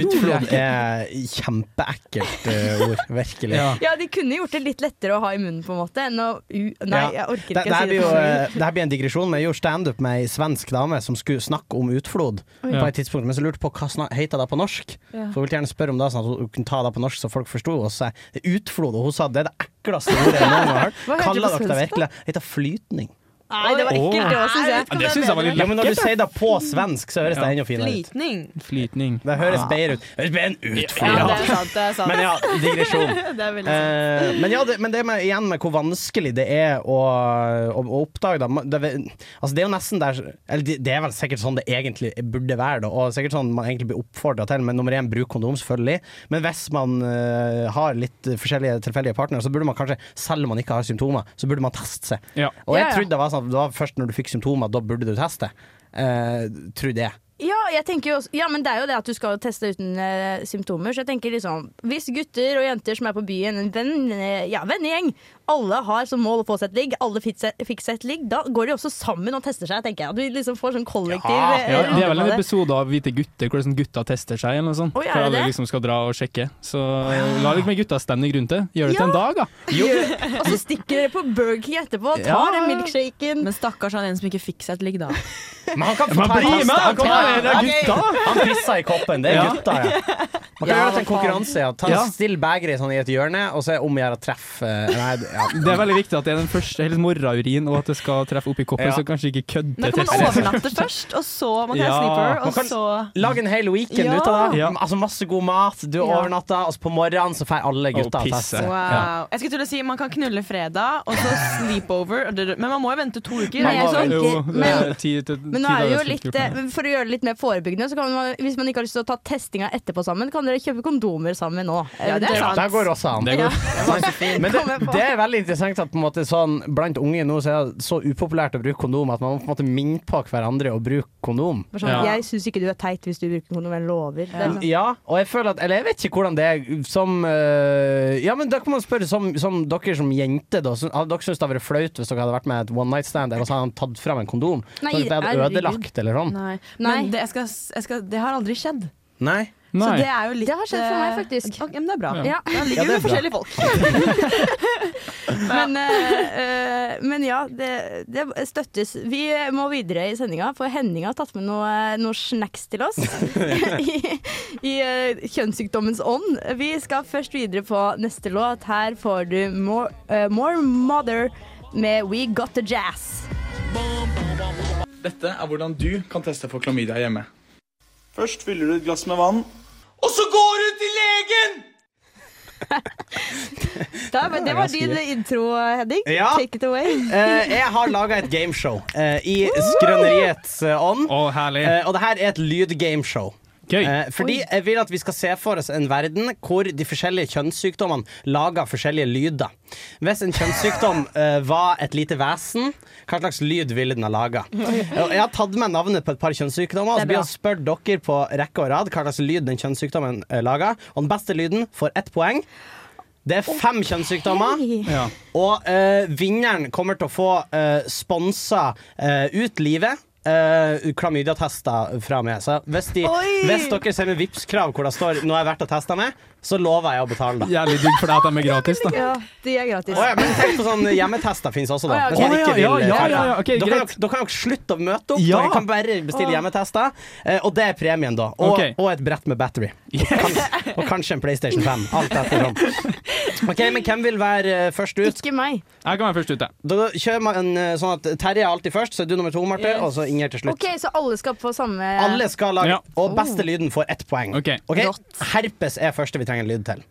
Speaker 5: Utflod er kjempeekkelt uh, ord, virkelig.
Speaker 3: Ja.
Speaker 2: Ja, de kunne gjort det litt lettere å ha i munnen, på en måte, enn å u Nei, jeg orker ikke
Speaker 5: det,
Speaker 2: å si
Speaker 5: blir
Speaker 2: det.
Speaker 5: jo, eh, det her blir en digresjon, men jeg gjorde standup med ei svensk dame som skulle snakke om utflod på et tidspunkt, men så lurte på hva heter det på norsk.
Speaker 4: Ja.
Speaker 5: Så hun ville gjerne spørre om det, sånn at hun kunne ta det på norsk så folk forsto. Og så utflod, og hun sa det er det ekleste ordet jeg noen gang har hørt. Kaller dere det virkelig? Det heter flytning.
Speaker 2: Nei, det var ekkelt, det òg, syns jeg.
Speaker 3: Ja, det syns jeg var litt
Speaker 5: Ja, men når du sier det på svensk, så høres det enda finere ut.
Speaker 4: Flytning.
Speaker 3: Flytning.
Speaker 5: Det høres bedre ut. Høres bedre enn
Speaker 4: Ja, det er sant. Det er sant.
Speaker 5: Men ja, digresjon.
Speaker 4: det er veldig sant.
Speaker 5: Eh, men ja, det, men det med, igjen med hvor vanskelig det er å, å, å oppdage det. Det, altså det er jo nesten der Eller det, det er vel sikkert sånn det egentlig burde være, da, og sikkert sånn man egentlig blir oppfordra til. Men nummer én, bruk kondom, selvfølgelig. Men hvis man uh, har litt forskjellige tilfeldige partnere, så burde man kanskje, selv om man ikke har symptomer, så burde man teste seg.
Speaker 3: Ja.
Speaker 5: Og jeg
Speaker 2: Ja, ja.
Speaker 5: trodde det var sånn var først når du fikk symptomer, da burde du teste. Uh, tror det.
Speaker 2: Ja, jeg tenker jo også, ja, men det er jo det at du skal teste uten eh, symptomer. Så jeg tenker liksom Hvis gutter og jenter som er på byen, en venn, eh, ja, vennegjeng, alle har som mål å få seg et ligg, alle fikk seg, et ligg, da går de også sammen og tester seg, tenker jeg. At du liksom får sånn kollektiv
Speaker 5: Ja,
Speaker 2: eh,
Speaker 3: Ja, det er vel en episode av Hvite gutter hvor sånn gutta tester seg, eller noe sånt.
Speaker 2: Oi, er
Speaker 3: for alle liksom skal dra og sjekke. Så la litt mer guttastemning rundt det. Gjør det til en dag, da.
Speaker 2: Og så stikker dere på Burger King etterpå og tar
Speaker 3: Ja.
Speaker 2: den milkshaken.
Speaker 4: Men stakkars han en som ikke fikk seg et ligg, da.
Speaker 5: Men han kan få ta en
Speaker 3: bli
Speaker 5: test.
Speaker 3: med!
Speaker 5: Han,
Speaker 3: Kom
Speaker 5: kan-
Speaker 3: det er gutta!
Speaker 5: han pisser i koppen. Det er gutta, ja. Man kan
Speaker 2: Ja,
Speaker 5: gjøre det til en konkurranse. Ja. Ta,
Speaker 3: Ja.
Speaker 5: Still begeret sånn i et hjørne, og så er det om å gjøre å treffe eh, Nei, ja.
Speaker 3: Det er veldig viktig at det er den første helt morraurin, og at det skal treffe oppi koppen,
Speaker 5: Ja.
Speaker 3: så kanskje ikke kødde
Speaker 4: Da kan man overnatte først, og så man kan
Speaker 3: Ja,
Speaker 4: sleeper,
Speaker 5: man kan-
Speaker 4: så
Speaker 5: Lag en hel weekend
Speaker 4: Ja.
Speaker 5: ut av det.
Speaker 3: Ja.
Speaker 5: Altså Masse god mat, du
Speaker 4: Ja.
Speaker 5: overnatter, og så på morgenen så får alle gutta teste.
Speaker 4: Wow. Jeg skulle til å si Man kan knulle fredag, og så sleepover. Men man må jo vente to uker.
Speaker 2: Men jeg så-
Speaker 3: Jo,
Speaker 2: men- Men nå er det jo litt, for å gjøre det litt mer forebyggende, så kan man, hvis man ikke har lyst til å ta testinga etterpå sammen, kan dere kjøpe kondomer sammen nå.
Speaker 4: Ja, det er sant.
Speaker 5: Det går også an.
Speaker 3: Det går.
Speaker 5: Men det, det er veldig interessant at på en måte sånn, blant unge nå så er det så upopulært å bruke kondom at man må på en måte minne på hverandre å bruke kondom.
Speaker 2: Sånn,
Speaker 3: Ja.
Speaker 2: Jeg syns ikke du er teit hvis du bruker kondom, jeg lover. Er sånn.
Speaker 5: Ja, og jeg føler at Eller jeg vet ikke hvordan det er som øh, Ja, men da kan man spørre som, som dere som jente, da. Hadde dere syntes det hadde vært flaut hvis dere hadde vært med et one night stand, eller så hadde han tatt fram en kondom?
Speaker 2: Nei,
Speaker 5: at det hadde ødelagt, eller sånn?
Speaker 4: Nei.
Speaker 2: Nei.
Speaker 4: Men det, jeg skal, jeg skal, det har aldri skjedd.
Speaker 5: Nei?
Speaker 4: Så det er jo litt
Speaker 2: Det har skjedd for meg,
Speaker 4: eh,
Speaker 2: faktisk.
Speaker 4: Okay, men det er bra.
Speaker 3: Ja.
Speaker 2: Ja.
Speaker 4: Da ligger vi
Speaker 5: er
Speaker 4: med forskjellige folk.
Speaker 2: Men, uh, eh, men ja, det, det støttes. Vi må videre i sendinga, for Henning har tatt med noe, noe snacks til oss. I, i uh, kjønnssykdommens ånd. Vi skal først videre på neste låt. Her får du More, uh, more Mother med We Got The Jazz.
Speaker 11: Dette er hvordan du kan teste for klamydia hjemme. Først fyller du et glass med vann. Og så går hun til legen!
Speaker 2: Da, men det var din intro, Henning.
Speaker 5: Ja.
Speaker 2: Take it away.
Speaker 5: uh, jeg har laga et gameshow uh, i skrøneriets eh, ånd.
Speaker 3: Herlig.
Speaker 5: Eh, og det her er et lydgameshow.
Speaker 3: Gøy.
Speaker 5: Eh, fordi jeg vil at vi skal se for oss en verden hvor de forskjellige kjønnssykdommene lager forskjellige lyder. Hvis en kjønnssykdom eh, var et lite vesen, hva slags lyd ville den ha laga? Jeg har tatt med navnet på et par kjønnssykdommer, og så blir jeg spurt dere på rekke og rad hva slags lyd den kjønnssykdommen eh, lager. Og den beste lyden får ett poeng. Det er fem kjønnssykdommer.
Speaker 3: Ja.
Speaker 5: Og eh, vinneren kommer til å få uh, sponsa eh, ut livet. Uh, Klamydia-tester fra meg. Så hvis, de, hvis dere sender Vipps-krav hvor det står 'nå har jeg vært og testa meg', så lover jeg å betale da.
Speaker 3: Jævlig digg for deg at de er gratis, da.
Speaker 2: Ja, de er gratis.
Speaker 5: Oh, ja, men tenk på sånn hjemmetester fins også, da.
Speaker 2: Oh, ja,
Speaker 5: okay. Ikke
Speaker 3: Å ja,
Speaker 5: vil,
Speaker 3: ja, ja, ja, ok,
Speaker 5: da, kan
Speaker 3: greit.
Speaker 5: dere, kan dere slutte å møte opp.
Speaker 3: Ja.
Speaker 5: Dere kan bare bestille hjemmetester. eh, og det er premien, da. Og,
Speaker 3: okay.
Speaker 5: og et brett med battery. Og, og kanskje en PlayStation 5. Alt ettersom. OK, men hvem vil være eh, først ut?
Speaker 2: Ikke meg.
Speaker 3: Jeg kan være først ute.
Speaker 5: Da kjører man eh, sånn at Terje er alltid først, så er du nummer to, Marte,
Speaker 2: Yes.
Speaker 5: og så Inger til slutt.
Speaker 2: OK, så alle skal få samme
Speaker 5: Alle skal lage,
Speaker 3: Ja.
Speaker 5: og beste lyden får ett poeng.
Speaker 3: Ok.
Speaker 5: Ok? Herpes er første vi trenger en lyd til.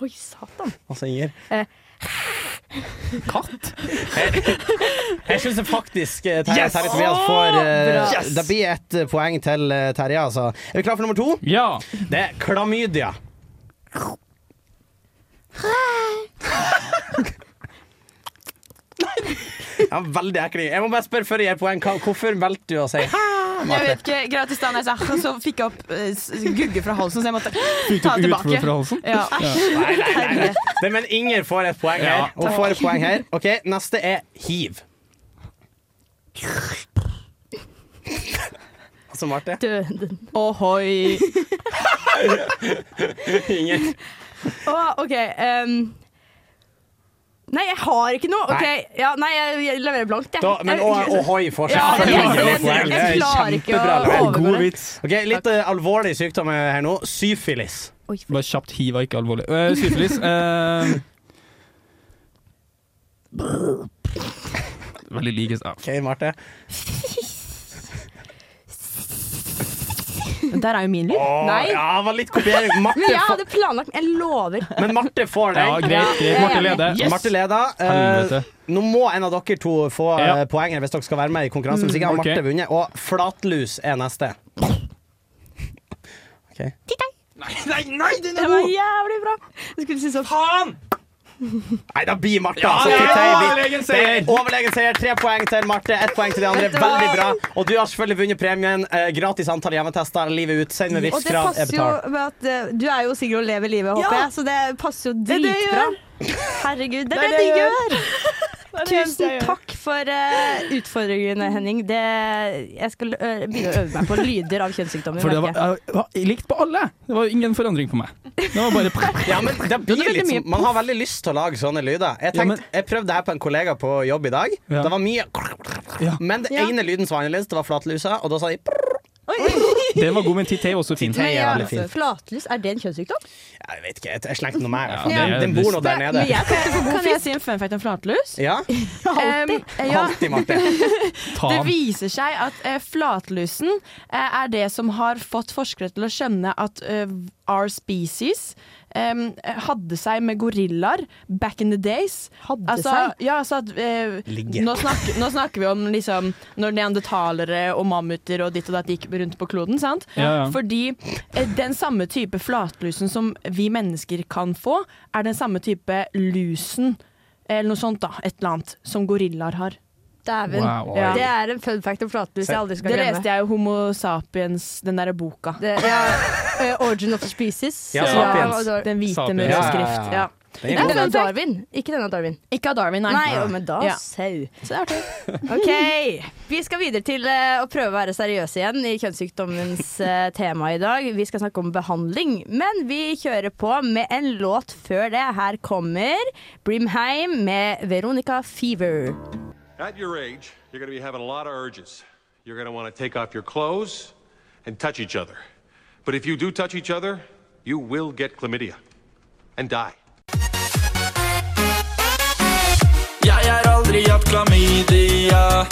Speaker 2: Oi, satan.
Speaker 5: Altså, Inger.
Speaker 2: Eh.
Speaker 3: Katt?
Speaker 5: Jeg syns faktisk eh, Terje
Speaker 3: Yes!
Speaker 5: Terje Tobias får
Speaker 2: uh.
Speaker 3: Yes!
Speaker 5: Det blir ett eh, poeng til uh, Terje, altså. Er vi klare for nummer to?
Speaker 3: Ja.
Speaker 5: Det er klamydia. Ja, veldig ekkel. Jeg må bare spørre før jeg gir poeng. Hvorfor valgte du å si hæ?
Speaker 4: Jeg
Speaker 5: Marte?
Speaker 4: vet ikke, greit i stedet jeg sa, så fikk jeg opp uh, gugge fra halsen, så jeg måtte
Speaker 3: Fikk
Speaker 4: ta det tilbake.
Speaker 3: fra halsen?
Speaker 4: Ja.
Speaker 5: Nei, nei, nei, nei. Men Inger får et poeng her.
Speaker 3: Ja,
Speaker 5: Hun får et poeng her. Ok, Neste er hiv. Altså, Marte?
Speaker 2: Døden.
Speaker 4: Ohoi.
Speaker 5: Inger.
Speaker 2: Å, OK. ehm. Nei, jeg har ikke noe. Ok, ja, nei, jeg, jeg leverer blankt, jeg.
Speaker 5: Da, men Ohoi får
Speaker 2: Ja, jeg, jeg-
Speaker 5: jeg- Det er
Speaker 2: jeg klarer ikke å overgå det.
Speaker 5: Ok, Litt uh, alvorlig sykdom her nå. Syfilis.
Speaker 3: Bare kjapt hiv er ikke alvorlig. Uh, syfilis uh... Veldig likest. ja.
Speaker 5: OK, Marte.
Speaker 4: Der er jo min lyd.
Speaker 5: Åh,
Speaker 2: Nei.
Speaker 5: Ja, det var litt kopiering. Marte
Speaker 2: Men jeg hadde planlagt Jeg lover.
Speaker 5: men Marte får den.
Speaker 3: ja, greit. greit. Marte leder.
Speaker 5: Yes. Marte leder. Eh,
Speaker 3: Helvete.
Speaker 5: nå må en av dere to få
Speaker 3: Ja.
Speaker 5: eh, poeng her hvis dere skal være med i konkurransen. Hvis ikke har
Speaker 3: ok.
Speaker 5: Marte vunnet. Og flatlus er neste. Ok.
Speaker 3: Nei, nei, nei, den
Speaker 2: Det var jævlig bra. Jeg skulle si sånn
Speaker 3: Faen!
Speaker 5: Nei, da blir Marte.
Speaker 3: Ja,
Speaker 5: altså.
Speaker 3: det er overlegen seier.
Speaker 5: Er Overlegen seier. Tre poeng til Marte, ett poeng til de andre. Veldig bra. Og du har selvfølgelig vunnet premien. Eh, gratis antall hjemmetester livet ut. Send med
Speaker 2: det jo med at eh, du er jo singel og lever livet, håper
Speaker 4: Ja.
Speaker 2: jeg, så det passer jo
Speaker 4: det
Speaker 2: dritbra. Herregud, det er det,
Speaker 4: det
Speaker 2: gjør!
Speaker 4: Det det eneste jeg
Speaker 2: Tusen takk for uh, utfordringene, Henning. Det, jeg skal ø, begynne å øve meg på lyder av kjønnssykdommer.
Speaker 3: For det var,
Speaker 2: jeg.
Speaker 3: var likt på alle. Det var ingen forandring på meg. Det var bare
Speaker 5: Ja, men det blir litt sånn, Man har veldig lyst til å lage sånne lyder. Jeg,
Speaker 3: Ja,
Speaker 5: men, jeg prøvde det her på en kollega på jobb i dag.
Speaker 3: Ja.
Speaker 5: Det var mye
Speaker 3: Ja.
Speaker 5: Men det
Speaker 2: Ja.
Speaker 5: ene lyden som var annerledes, det var flatlusa, og da sa de
Speaker 3: Den var god, men Titei er også
Speaker 5: er
Speaker 2: Men ja,
Speaker 5: veldig fint.
Speaker 2: Flatlus, er det en kjønnssykdom?
Speaker 5: Jeg vet ikke, jeg, slengte noe mer.
Speaker 3: Ja,
Speaker 5: Den, den bor nå der nede.
Speaker 2: Kan
Speaker 4: jeg si en fun fact om flatlus?
Speaker 5: Ja,
Speaker 4: Um, ja,
Speaker 5: alltid,
Speaker 4: det viser seg at uh, flatlusen uh, er det som har fått forskere til å skjønne at uh, our species em, hadde seg med gorillaer back in the days.
Speaker 2: Hadde
Speaker 4: altså,
Speaker 2: seg?
Speaker 4: Ja, altså at,
Speaker 5: uh,
Speaker 4: nå, snakker, nå snakker vi om liksom, når neandertalere og mammuter og ditt og datt gikk rundt på kloden. sant?
Speaker 3: Ja, ja.
Speaker 4: Fordi eh, den samme type flatlusen som vi mennesker kan få, er den samme type lusen, eller noe sånt da, et eller annet, som gorillaer har.
Speaker 2: Dæven.
Speaker 3: Wow.
Speaker 4: Ja.
Speaker 2: Det er en fun fact om flatlus jeg aldri skal
Speaker 4: Det
Speaker 2: glemme.
Speaker 4: leste jeg jo Homo sapiens, den derre boka.
Speaker 2: Det, ja, uh, Origin of Species.
Speaker 5: Ja, Sapiens.
Speaker 2: Ja,
Speaker 4: Den hvite med rød
Speaker 5: Ja, ja,
Speaker 4: skrift.
Speaker 5: ja.
Speaker 4: Ja.
Speaker 5: Den er
Speaker 2: Ikke den av Darwin. Ikke denne Darwin.
Speaker 4: Ikke av Darwin, nei.
Speaker 2: Nei, men da
Speaker 4: Ja.
Speaker 2: sau.
Speaker 4: Så det er artig.
Speaker 2: OK. Vi skal videre til uh, å prøve å være seriøse igjen i kjønnssykdommens uh, tema i dag. Vi skal snakke om behandling, men vi kjører på med en låt før det. Her kommer Brimheim med Veronica Fever.
Speaker 12: At your age, you're going to be having a lot of urges. You're going to want to take off your clothes and touch each other. But if you do touch each other, you will get chlamydia and die.
Speaker 11: Jeg har aldri hatt klamydia.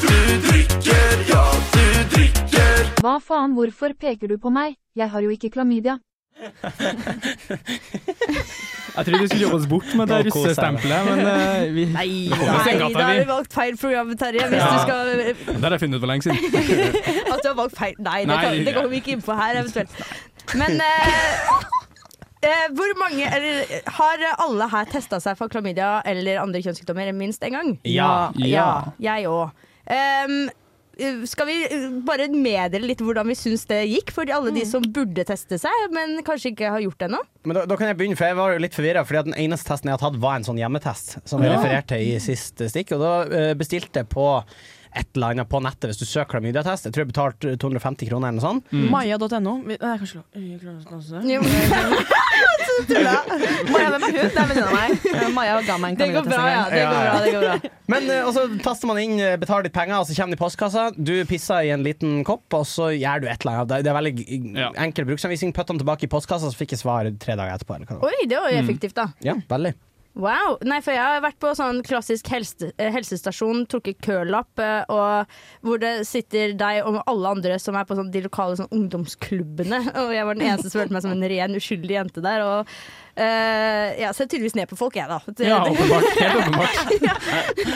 Speaker 11: Du drikker, ja, du drikker.
Speaker 13: Hva faen, hvorfor peker du på meg? Jeg har jo ikke klamydia.
Speaker 3: Jeg tror vi skulle jobbe oss bort med det russestempelet, men uh, vi
Speaker 2: Nei, nei da har
Speaker 3: vi.
Speaker 2: valgt feil program, Terje. Hvis
Speaker 3: Ja.
Speaker 2: du skal
Speaker 3: Det har jeg funnet ut for lenge siden.
Speaker 2: At du har valgt feil Nei, det,
Speaker 3: Nei,
Speaker 2: kan, det
Speaker 3: ja.
Speaker 2: går vi ikke inn på her, eventuelt. Men uh, uh, hvor mange Eller har alle her testa seg for klamydia eller andre kjønnssykdommer minst én gang?
Speaker 5: Ja.
Speaker 2: ja. Jeg òg. Skal vi eh, bare meddele litt hvordan vi syns det gikk for alle de som burde teste seg, men kanskje ikke har gjort det ennå?
Speaker 5: Men da, da kan jeg begynne, for jeg var jo litt forvirra. Fordi den eneste testen jeg har tatt, var en sånn hjemmetest, som jeg refererte til i sist stikk. Og da eh, bestilte jeg på et eller annet på nettet hvis du søker klamydiatest. Jeg tror jeg betalte 250 kroner eller noe sånt.
Speaker 3: Mm.
Speaker 4: Nei, kanskje kanskje det? Maja, hvem er hun? Det er venninna av. Eh, Maja ga meg en
Speaker 2: Det går bra, ja. Det går bra, det går bra.
Speaker 5: Men eh, og så taster man inn, eh, betaler litt penger, og så kommer det i postkassa. Du pisser i en liten kopp, og så gjør du et eller annet. Det er veldig enkel bruksanvisning. Putt den tilbake i postkassa, så fikk jeg svar tre dager etterpå. Eller hva.
Speaker 2: Oi, det var jo effektivt, da.
Speaker 5: Ja, veldig.
Speaker 2: Wow. Nei, for jeg har vært på sånn klassisk helse, eh, helsestasjon, trukket kølapp, eh, og hvor det sitter deg og alle andre som er på sånn, de lokale sånn, ungdomsklubbene. Og jeg var den eneste som følte meg som en ren uskyldig jente der. Og eh, jeg ser tydeligvis ned på folk, jeg, da.
Speaker 3: Ja, åpenbart. Helt åpenbart.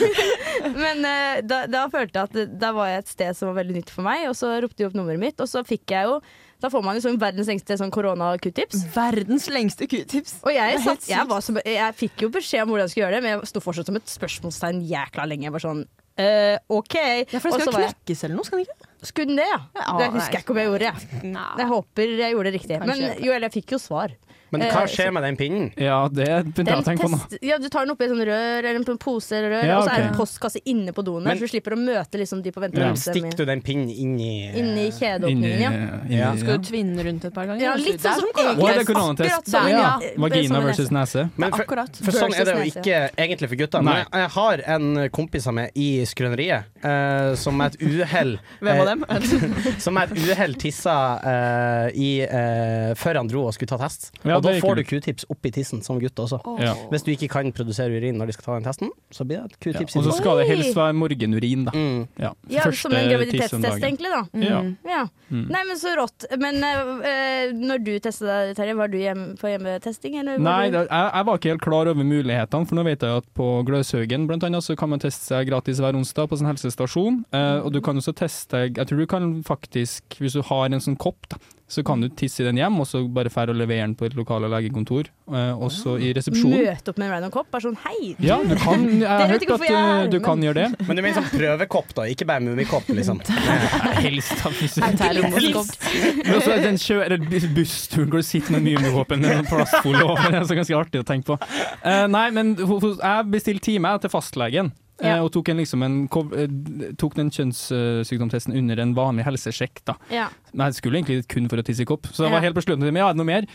Speaker 2: Men uh, da, da følte jeg at da var jeg et sted som var veldig nytt for meg, og så ropte de opp nummeret mitt, og så fikk jeg jo da får man jo sånn verdens lengste sånn korona-q-tips.
Speaker 4: Verdens lengste q-tips.
Speaker 2: Og jeg, satt, jeg, var som, jeg fikk jo beskjed om hvordan jeg skulle gjøre det, men jeg sto fortsatt som et spørsmålstegn jækla lenge. Jeg var sånn Uh, OK.
Speaker 4: Ja, for det
Speaker 2: så
Speaker 4: skal knekkes eller noe, skal det ikke?
Speaker 2: Skulle den det, ja?
Speaker 4: Ja,
Speaker 2: det husker jeg ikke om jeg gjorde. Jeg, jeg håper jeg gjorde det riktig.
Speaker 4: Kanskje.
Speaker 2: Men jo, eller jeg fikk jo svar.
Speaker 5: Men hva
Speaker 2: Eh,
Speaker 5: skjer med den pinnen?
Speaker 3: Ja, det begynte jeg å tenke på nå.
Speaker 2: ja, du tar den oppi et sånn rør eller en pose eller rør,
Speaker 3: Ja,
Speaker 2: og så er det en postkasse inne på doen, så du slipper å møte liksom, de på
Speaker 5: venterommet.
Speaker 2: Ja.
Speaker 5: Stikker du den pinnen inn i
Speaker 2: Inni kjedeåpningen, ja.
Speaker 5: Ja.
Speaker 4: Skal du tvinne rundt et par ganger?
Speaker 2: Ja, litt
Speaker 4: er
Speaker 2: sånn som
Speaker 4: korona.
Speaker 3: Å, det er
Speaker 2: Akkurat
Speaker 3: koronatest. Ja.
Speaker 2: ja.
Speaker 3: Vagina versus nese.
Speaker 5: Men for,
Speaker 4: Akkurat.
Speaker 5: for sånn er det jo ikke egentlig for gutta. Men jeg, har en kompis av meg i skrøneriet uh, som med et uhell
Speaker 4: Hvem av
Speaker 5: eh,
Speaker 4: dem?
Speaker 5: Som med et uhell tissa uh, i, uh, før han dro og skulle ta test.
Speaker 3: Ja,
Speaker 5: og da får du q-tips oppi tissen som gutt også.
Speaker 3: Ja.
Speaker 5: Hvis du ikke kan produsere urin når de skal ta den testen, så blir det et q-tips
Speaker 3: Og så skal det helst være morgenurin, da.
Speaker 5: Mm.
Speaker 3: Ja.
Speaker 2: Ja, som en graviditetstest, egentlig, da.
Speaker 3: Ja.
Speaker 2: Ja.
Speaker 3: Mm.
Speaker 2: Nei, men så rått. Men eh, eh, når du testa deg, Terje, var du hjem på hjemmetesting, eller?
Speaker 3: Nei, jeg, jeg var ikke helt klar over mulighetene, for nå vet jeg at på Gløshaugen blant annet, så kan man teste seg gratis hver onsdag på sin helsestasjon. Eh, og du kan også teste Jeg tror du kan faktisk, hvis du har en sånn kopp, da, så kan du tisse i den hjem, og så bare fære og levere den på et lokale legekontor. Eh, også i resepsjonen.
Speaker 2: Møte opp med en random kopp? Bare sånn hei!
Speaker 3: Ja, du kan, jeg har hørt at eh, du
Speaker 2: men-
Speaker 3: kan gjøre det.
Speaker 5: Men du mener sånn prøvekopp, da, ikke bare mummikopp, liksom?
Speaker 3: Helst, da. Men også den kjø eller bussturen hvor du sitter med mumivåpen med en plastfolie over, det er så ganske artig å tenke på. Eh, nei, men jeg bestilte time til fastlegen. Eh,
Speaker 2: Ja.
Speaker 3: og tok, en, liksom en, eh, tok den kjønnssykdomstesten under en vanlig helsesjekk. Da.
Speaker 2: Ja.
Speaker 3: Men jeg skulle egentlig kun for å tisse i kopp, så det
Speaker 2: Ja.
Speaker 3: var helt på slutten. Men ja, noe mer?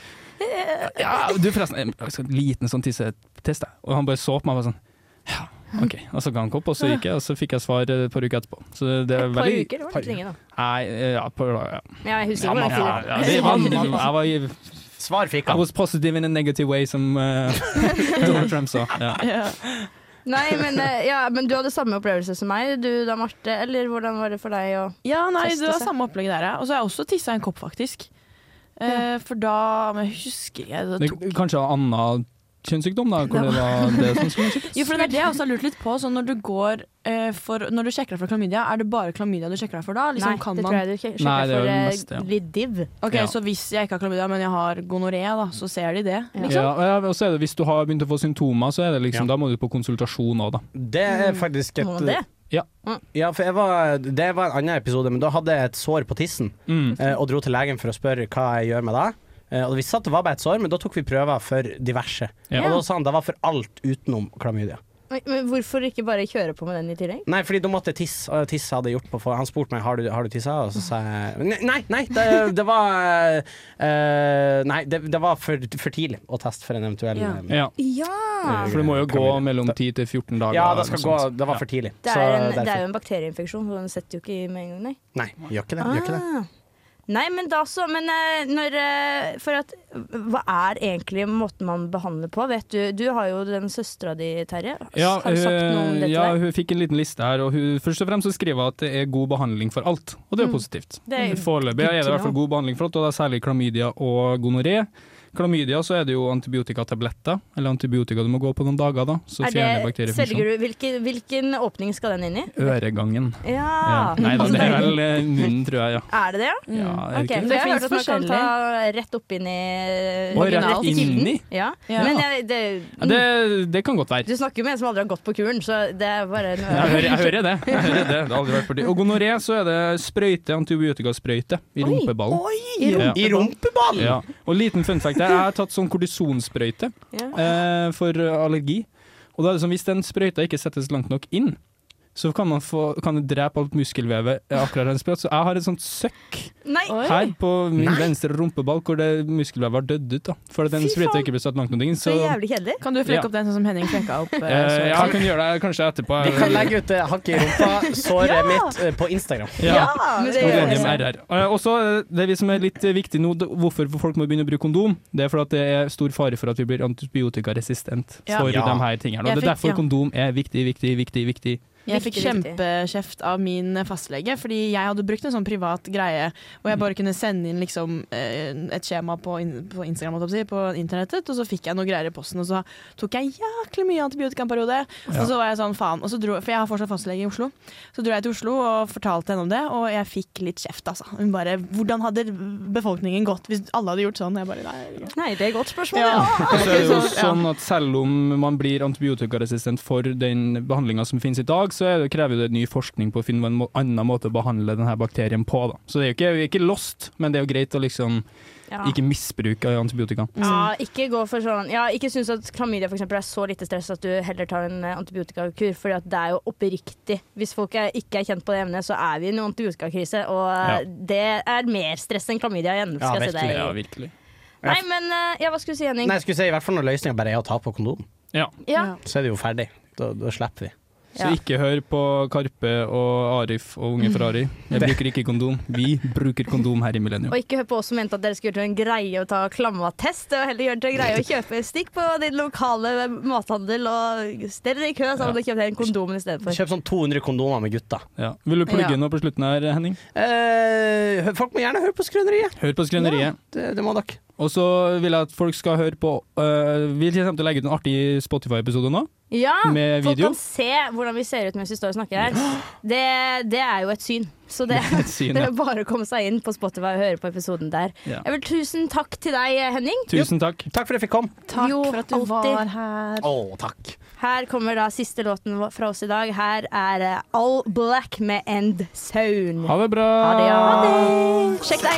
Speaker 3: Ja, du forresten, en liten sånn tissetest, jeg. og han bare så på meg og var sånn ja, OK. Og så ga han kopp, og så gikk jeg, og så fikk jeg svar eh, et par uker etterpå. Så det, det er
Speaker 2: Et par
Speaker 3: veldig
Speaker 2: uker? Det var litt lenge, da.
Speaker 3: Nei, eh, ja, på, ja.
Speaker 2: Ja, jeg husker ikke
Speaker 3: ja, ja, det var, jeg var i
Speaker 5: Svar fikk
Speaker 3: I was positive in a negative way, som uh, Donald Trump sa. Ja.
Speaker 2: Nei, men, eh, ja, men du hadde samme opplevelse som meg, du da, Marte? Eller hvordan var det for deg å
Speaker 4: Ja, nei,
Speaker 2: Teste
Speaker 4: det var
Speaker 2: seg.
Speaker 4: samme opplegg der, ja. Og så har jeg også tissa i en kopp, faktisk. Ja. for da Men jeg husker jeg det tok
Speaker 3: kanskje annen kjønnssykdom, da? Hvor det var det som skulle sjekkes?
Speaker 4: Jo, for det er det jeg også har lurt litt på. Så når du går eh, for Når du sjekker deg for klamydia, er det bare klamydia du sjekker deg for da? Liksom,
Speaker 2: Nei,
Speaker 4: kan
Speaker 2: det
Speaker 4: man...
Speaker 2: tror jeg du sjekker
Speaker 3: Nei, det er
Speaker 2: for
Speaker 3: det
Speaker 2: meste,
Speaker 3: mest ja.
Speaker 2: litt div.
Speaker 4: Ok,
Speaker 3: Ja.
Speaker 4: Så hvis jeg ikke har klamydia, men jeg har gonoré, da, så ser de det? Liksom?
Speaker 3: Ja, ja, og så er det Hvis du har begynt å få symptomer, så er det liksom, da må du på konsultasjon òg, da.
Speaker 5: Det er faktisk et
Speaker 2: det?
Speaker 3: Ja.
Speaker 5: Ja, for jeg var, det var en annen episode, men da hadde jeg et sår på tissen.
Speaker 3: Mm.
Speaker 5: eh, Og dro til legen for å spørre hva jeg gjør med det. Eh, Og vi visste at det var bare et sår, men da tok vi prøver for diverse.
Speaker 3: Ja.
Speaker 5: Og da sa han det var for alt utenom klamydia.
Speaker 2: Men hvorfor ikke bare kjøre på med den i tillegg?
Speaker 5: Nei, fordi da måtte jeg tisse, og tisse hadde jeg gjort på for Han spurte meg har du har du tissa, og så sa jeg Nei, nei, det, det var eh, Nei, det, det var for, for tidlig å teste for en eventuell
Speaker 4: Ja.
Speaker 3: Ja.
Speaker 2: Ja!
Speaker 3: For det må jo gå mellom 10 til 14 dager.
Speaker 5: Ja, det, skal gå, det var for tidlig.
Speaker 2: Det er, en, det er jo en bakterieinfeksjon, så den setter jo ikke i med en gang, nei.
Speaker 5: Nei, gjør ikke det. Gjør ikke det.
Speaker 2: Ah. Nei, men da så. Men eh, når eh, For at Hva er egentlig måten man behandler på? Vet du, du har jo den søstera di, Terje.
Speaker 3: Ja,
Speaker 2: har du sagt noe om dette?
Speaker 3: ja, hun fikk en liten liste her, og hun, først og fremst så skriver at det er god behandling for alt, og det er
Speaker 2: Mm.
Speaker 3: positivt. Foreløpig er det i hvert fall god behandling for alt, og det er særlig klamydia og gonoré. Klamydia så er det jo antibiotikatabletter, eller antibiotika du må gå på noen dager, da, så
Speaker 2: Er
Speaker 3: fjerner
Speaker 2: det, selger du, hvilken, hvilken åpning skal den inn i?
Speaker 3: Øregangen.
Speaker 2: Ja.
Speaker 3: Nei da, det er vel eh, munnen, tror jeg, ja.
Speaker 2: Er det det, ja?
Speaker 3: Ja, er det
Speaker 2: Ok, for
Speaker 3: det?
Speaker 2: jeg har hørt at man kan ta rett opp inn i
Speaker 3: Og rett
Speaker 2: inn i Ja.
Speaker 4: Ja.
Speaker 2: Men jeg, det,
Speaker 3: Ja, det, det kan godt være.
Speaker 2: du snakker jo med en som aldri har gått på kuren, så det er bare
Speaker 3: Jeg hører, jeg hører det. Jeg hører det. det har aldri vært for. Og gonoré så er det sprøyte, antibiotikasprøyte, i
Speaker 2: Oi,
Speaker 3: rumpeballen.
Speaker 2: I
Speaker 3: Ja.
Speaker 5: I rumpeballen!
Speaker 3: Ja. Og liten fun fact jeg har tatt sånn kortisonsprøyte
Speaker 2: Ja.
Speaker 3: eh, for allergi. Og da er det sånn, hvis den sprøyta ikke settes langt nok inn, så kan, man få, kan det drepe alt muskelvevet akkurat en sprøyt. Så jeg har et sånt søkk
Speaker 2: Nei!
Speaker 3: her på min
Speaker 5: Nei.
Speaker 3: venstre rumpeball hvor det muskelvevet har dødd ut. da For den sprøyta ikke ble satt langt noen ting
Speaker 2: Så
Speaker 3: Så
Speaker 2: jævlig kjedelig.
Speaker 4: Kan du flekke
Speaker 3: Ja.
Speaker 4: opp den sånn som Henning flekka opp? Uh,
Speaker 3: eh, jeg kan gjøre det kanskje etterpå.
Speaker 5: Vi kan legge ut eh, hakket i rumpa, såret mitt, uh, på Instagram.
Speaker 3: Ja.
Speaker 2: men det gjør
Speaker 3: vi. Eh, Og så eh, det vi som er litt eh, viktig nå, det- hvorfor folk må begynne å bruke kondom, det er for at det er stor fare for at vi blir antibiotikaresistent
Speaker 4: Ja.
Speaker 3: for
Speaker 5: Ja.
Speaker 3: de her tingene. Og det er derfor
Speaker 4: ja.
Speaker 3: kondom er viktig, viktig, viktig. viktig.
Speaker 4: Jeg fikk kjempekjeft av min fastlege, fordi jeg hadde brukt en sånn privat greie hvor jeg bare kunne sende inn liksom, eh, et skjema på, in på Instagram, på, si, på internettet, og så fikk jeg noe greier i posten, og så tok jeg jæklig mye antibiotika en periode. Og så var jeg sånn, faen. Og så dro, for jeg har fortsatt fastlege i Oslo. Så dro jeg til Oslo og fortalte henne om det, og jeg fikk litt kjeft, altså. Hun bare Hvordan hadde befolkningen gått hvis alle hadde gjort sånn? Jeg bare nei.
Speaker 2: Nei, det er et godt spørsmål.
Speaker 4: Ja.
Speaker 2: Ja.
Speaker 3: Og så er det jo sånn at selv om man blir antibiotikaresistent for den behandlinga som finnes i dag, så er det, krever det ny forskning på å finne en må annen måte å behandle denne bakterien på. Da. Så det er jo ikke, vi er ikke lost, men det er jo greit å liksom
Speaker 2: Ja.
Speaker 3: ikke misbruke antibiotika.
Speaker 2: Ja, ikke gå for sånn Ja, ikke syns at klamydia for eksempel, er så lite stress at du heller tar en eh, antibiotikakur, for det er jo oppriktig. Hvis folk er, ikke er kjent på det emnet, så er vi i en antibiotikakrise, og eh,
Speaker 3: Ja.
Speaker 2: det er mer stress enn klamydia igjen.
Speaker 5: Ja,
Speaker 2: virkelig, jeg se
Speaker 5: virkelig,
Speaker 2: deg.
Speaker 3: Ja, virkelig.
Speaker 2: Nei, men eh, ja, hva skulle du si, Henning?
Speaker 5: Nei, jeg skulle si i hvert fall når løsninga bare er å ta på kondom.
Speaker 3: Ja.
Speaker 2: Ja.
Speaker 5: Så er det jo ferdig. Da, da slipper vi.
Speaker 3: Så ikke hør på Karpe og Arif og Unge Ferrari. Jeg bruker ikke kondom. Vi bruker kondom her i Millennium.
Speaker 2: Og ikke hør på oss som mente at dere skulle gjøre til en greie å ta klamma-test, og heller gjøre til en greie å kjøpe stikk på din lokale mathandel og stell dere i kø, så hadde du kjøpt en kondom istedenfor.
Speaker 5: Kjøp sånn 200 kondomer med gutta.
Speaker 3: Ja. Vil du plugge
Speaker 2: Ja.
Speaker 3: noe på slutten her, Henning?
Speaker 5: Eh, folk må gjerne høre på Skrøneriet.
Speaker 3: Hør på Skrøneriet.
Speaker 5: Det, det må dere.
Speaker 3: Og så vil jeg at folk skal høre på uh, Vi kommer til å legge ut en artig Spotify-episode nå.
Speaker 2: Ja,
Speaker 3: Med
Speaker 2: folk
Speaker 3: video?
Speaker 2: kan se hvordan vi ser ut mens vi står og snakker her. Det, det er jo et syn. Så det,
Speaker 3: Det er et syn,
Speaker 2: det
Speaker 3: ja.
Speaker 2: er bare å komme seg inn på Spotify og høre på episoden der.
Speaker 3: Ja.
Speaker 2: Jeg vil Tusen takk til deg, Henning.
Speaker 3: Tusen takk.
Speaker 5: Takk for at jeg fikk komme.
Speaker 4: Takk
Speaker 2: Jo,
Speaker 4: for at du
Speaker 2: alltid.
Speaker 4: var her.
Speaker 5: Å, takk.
Speaker 2: Her kommer da siste låten fra oss i dag. Her er eh, All Black med End Sound.
Speaker 3: Ha det bra.
Speaker 2: Ha det, ja. Sjekk deg.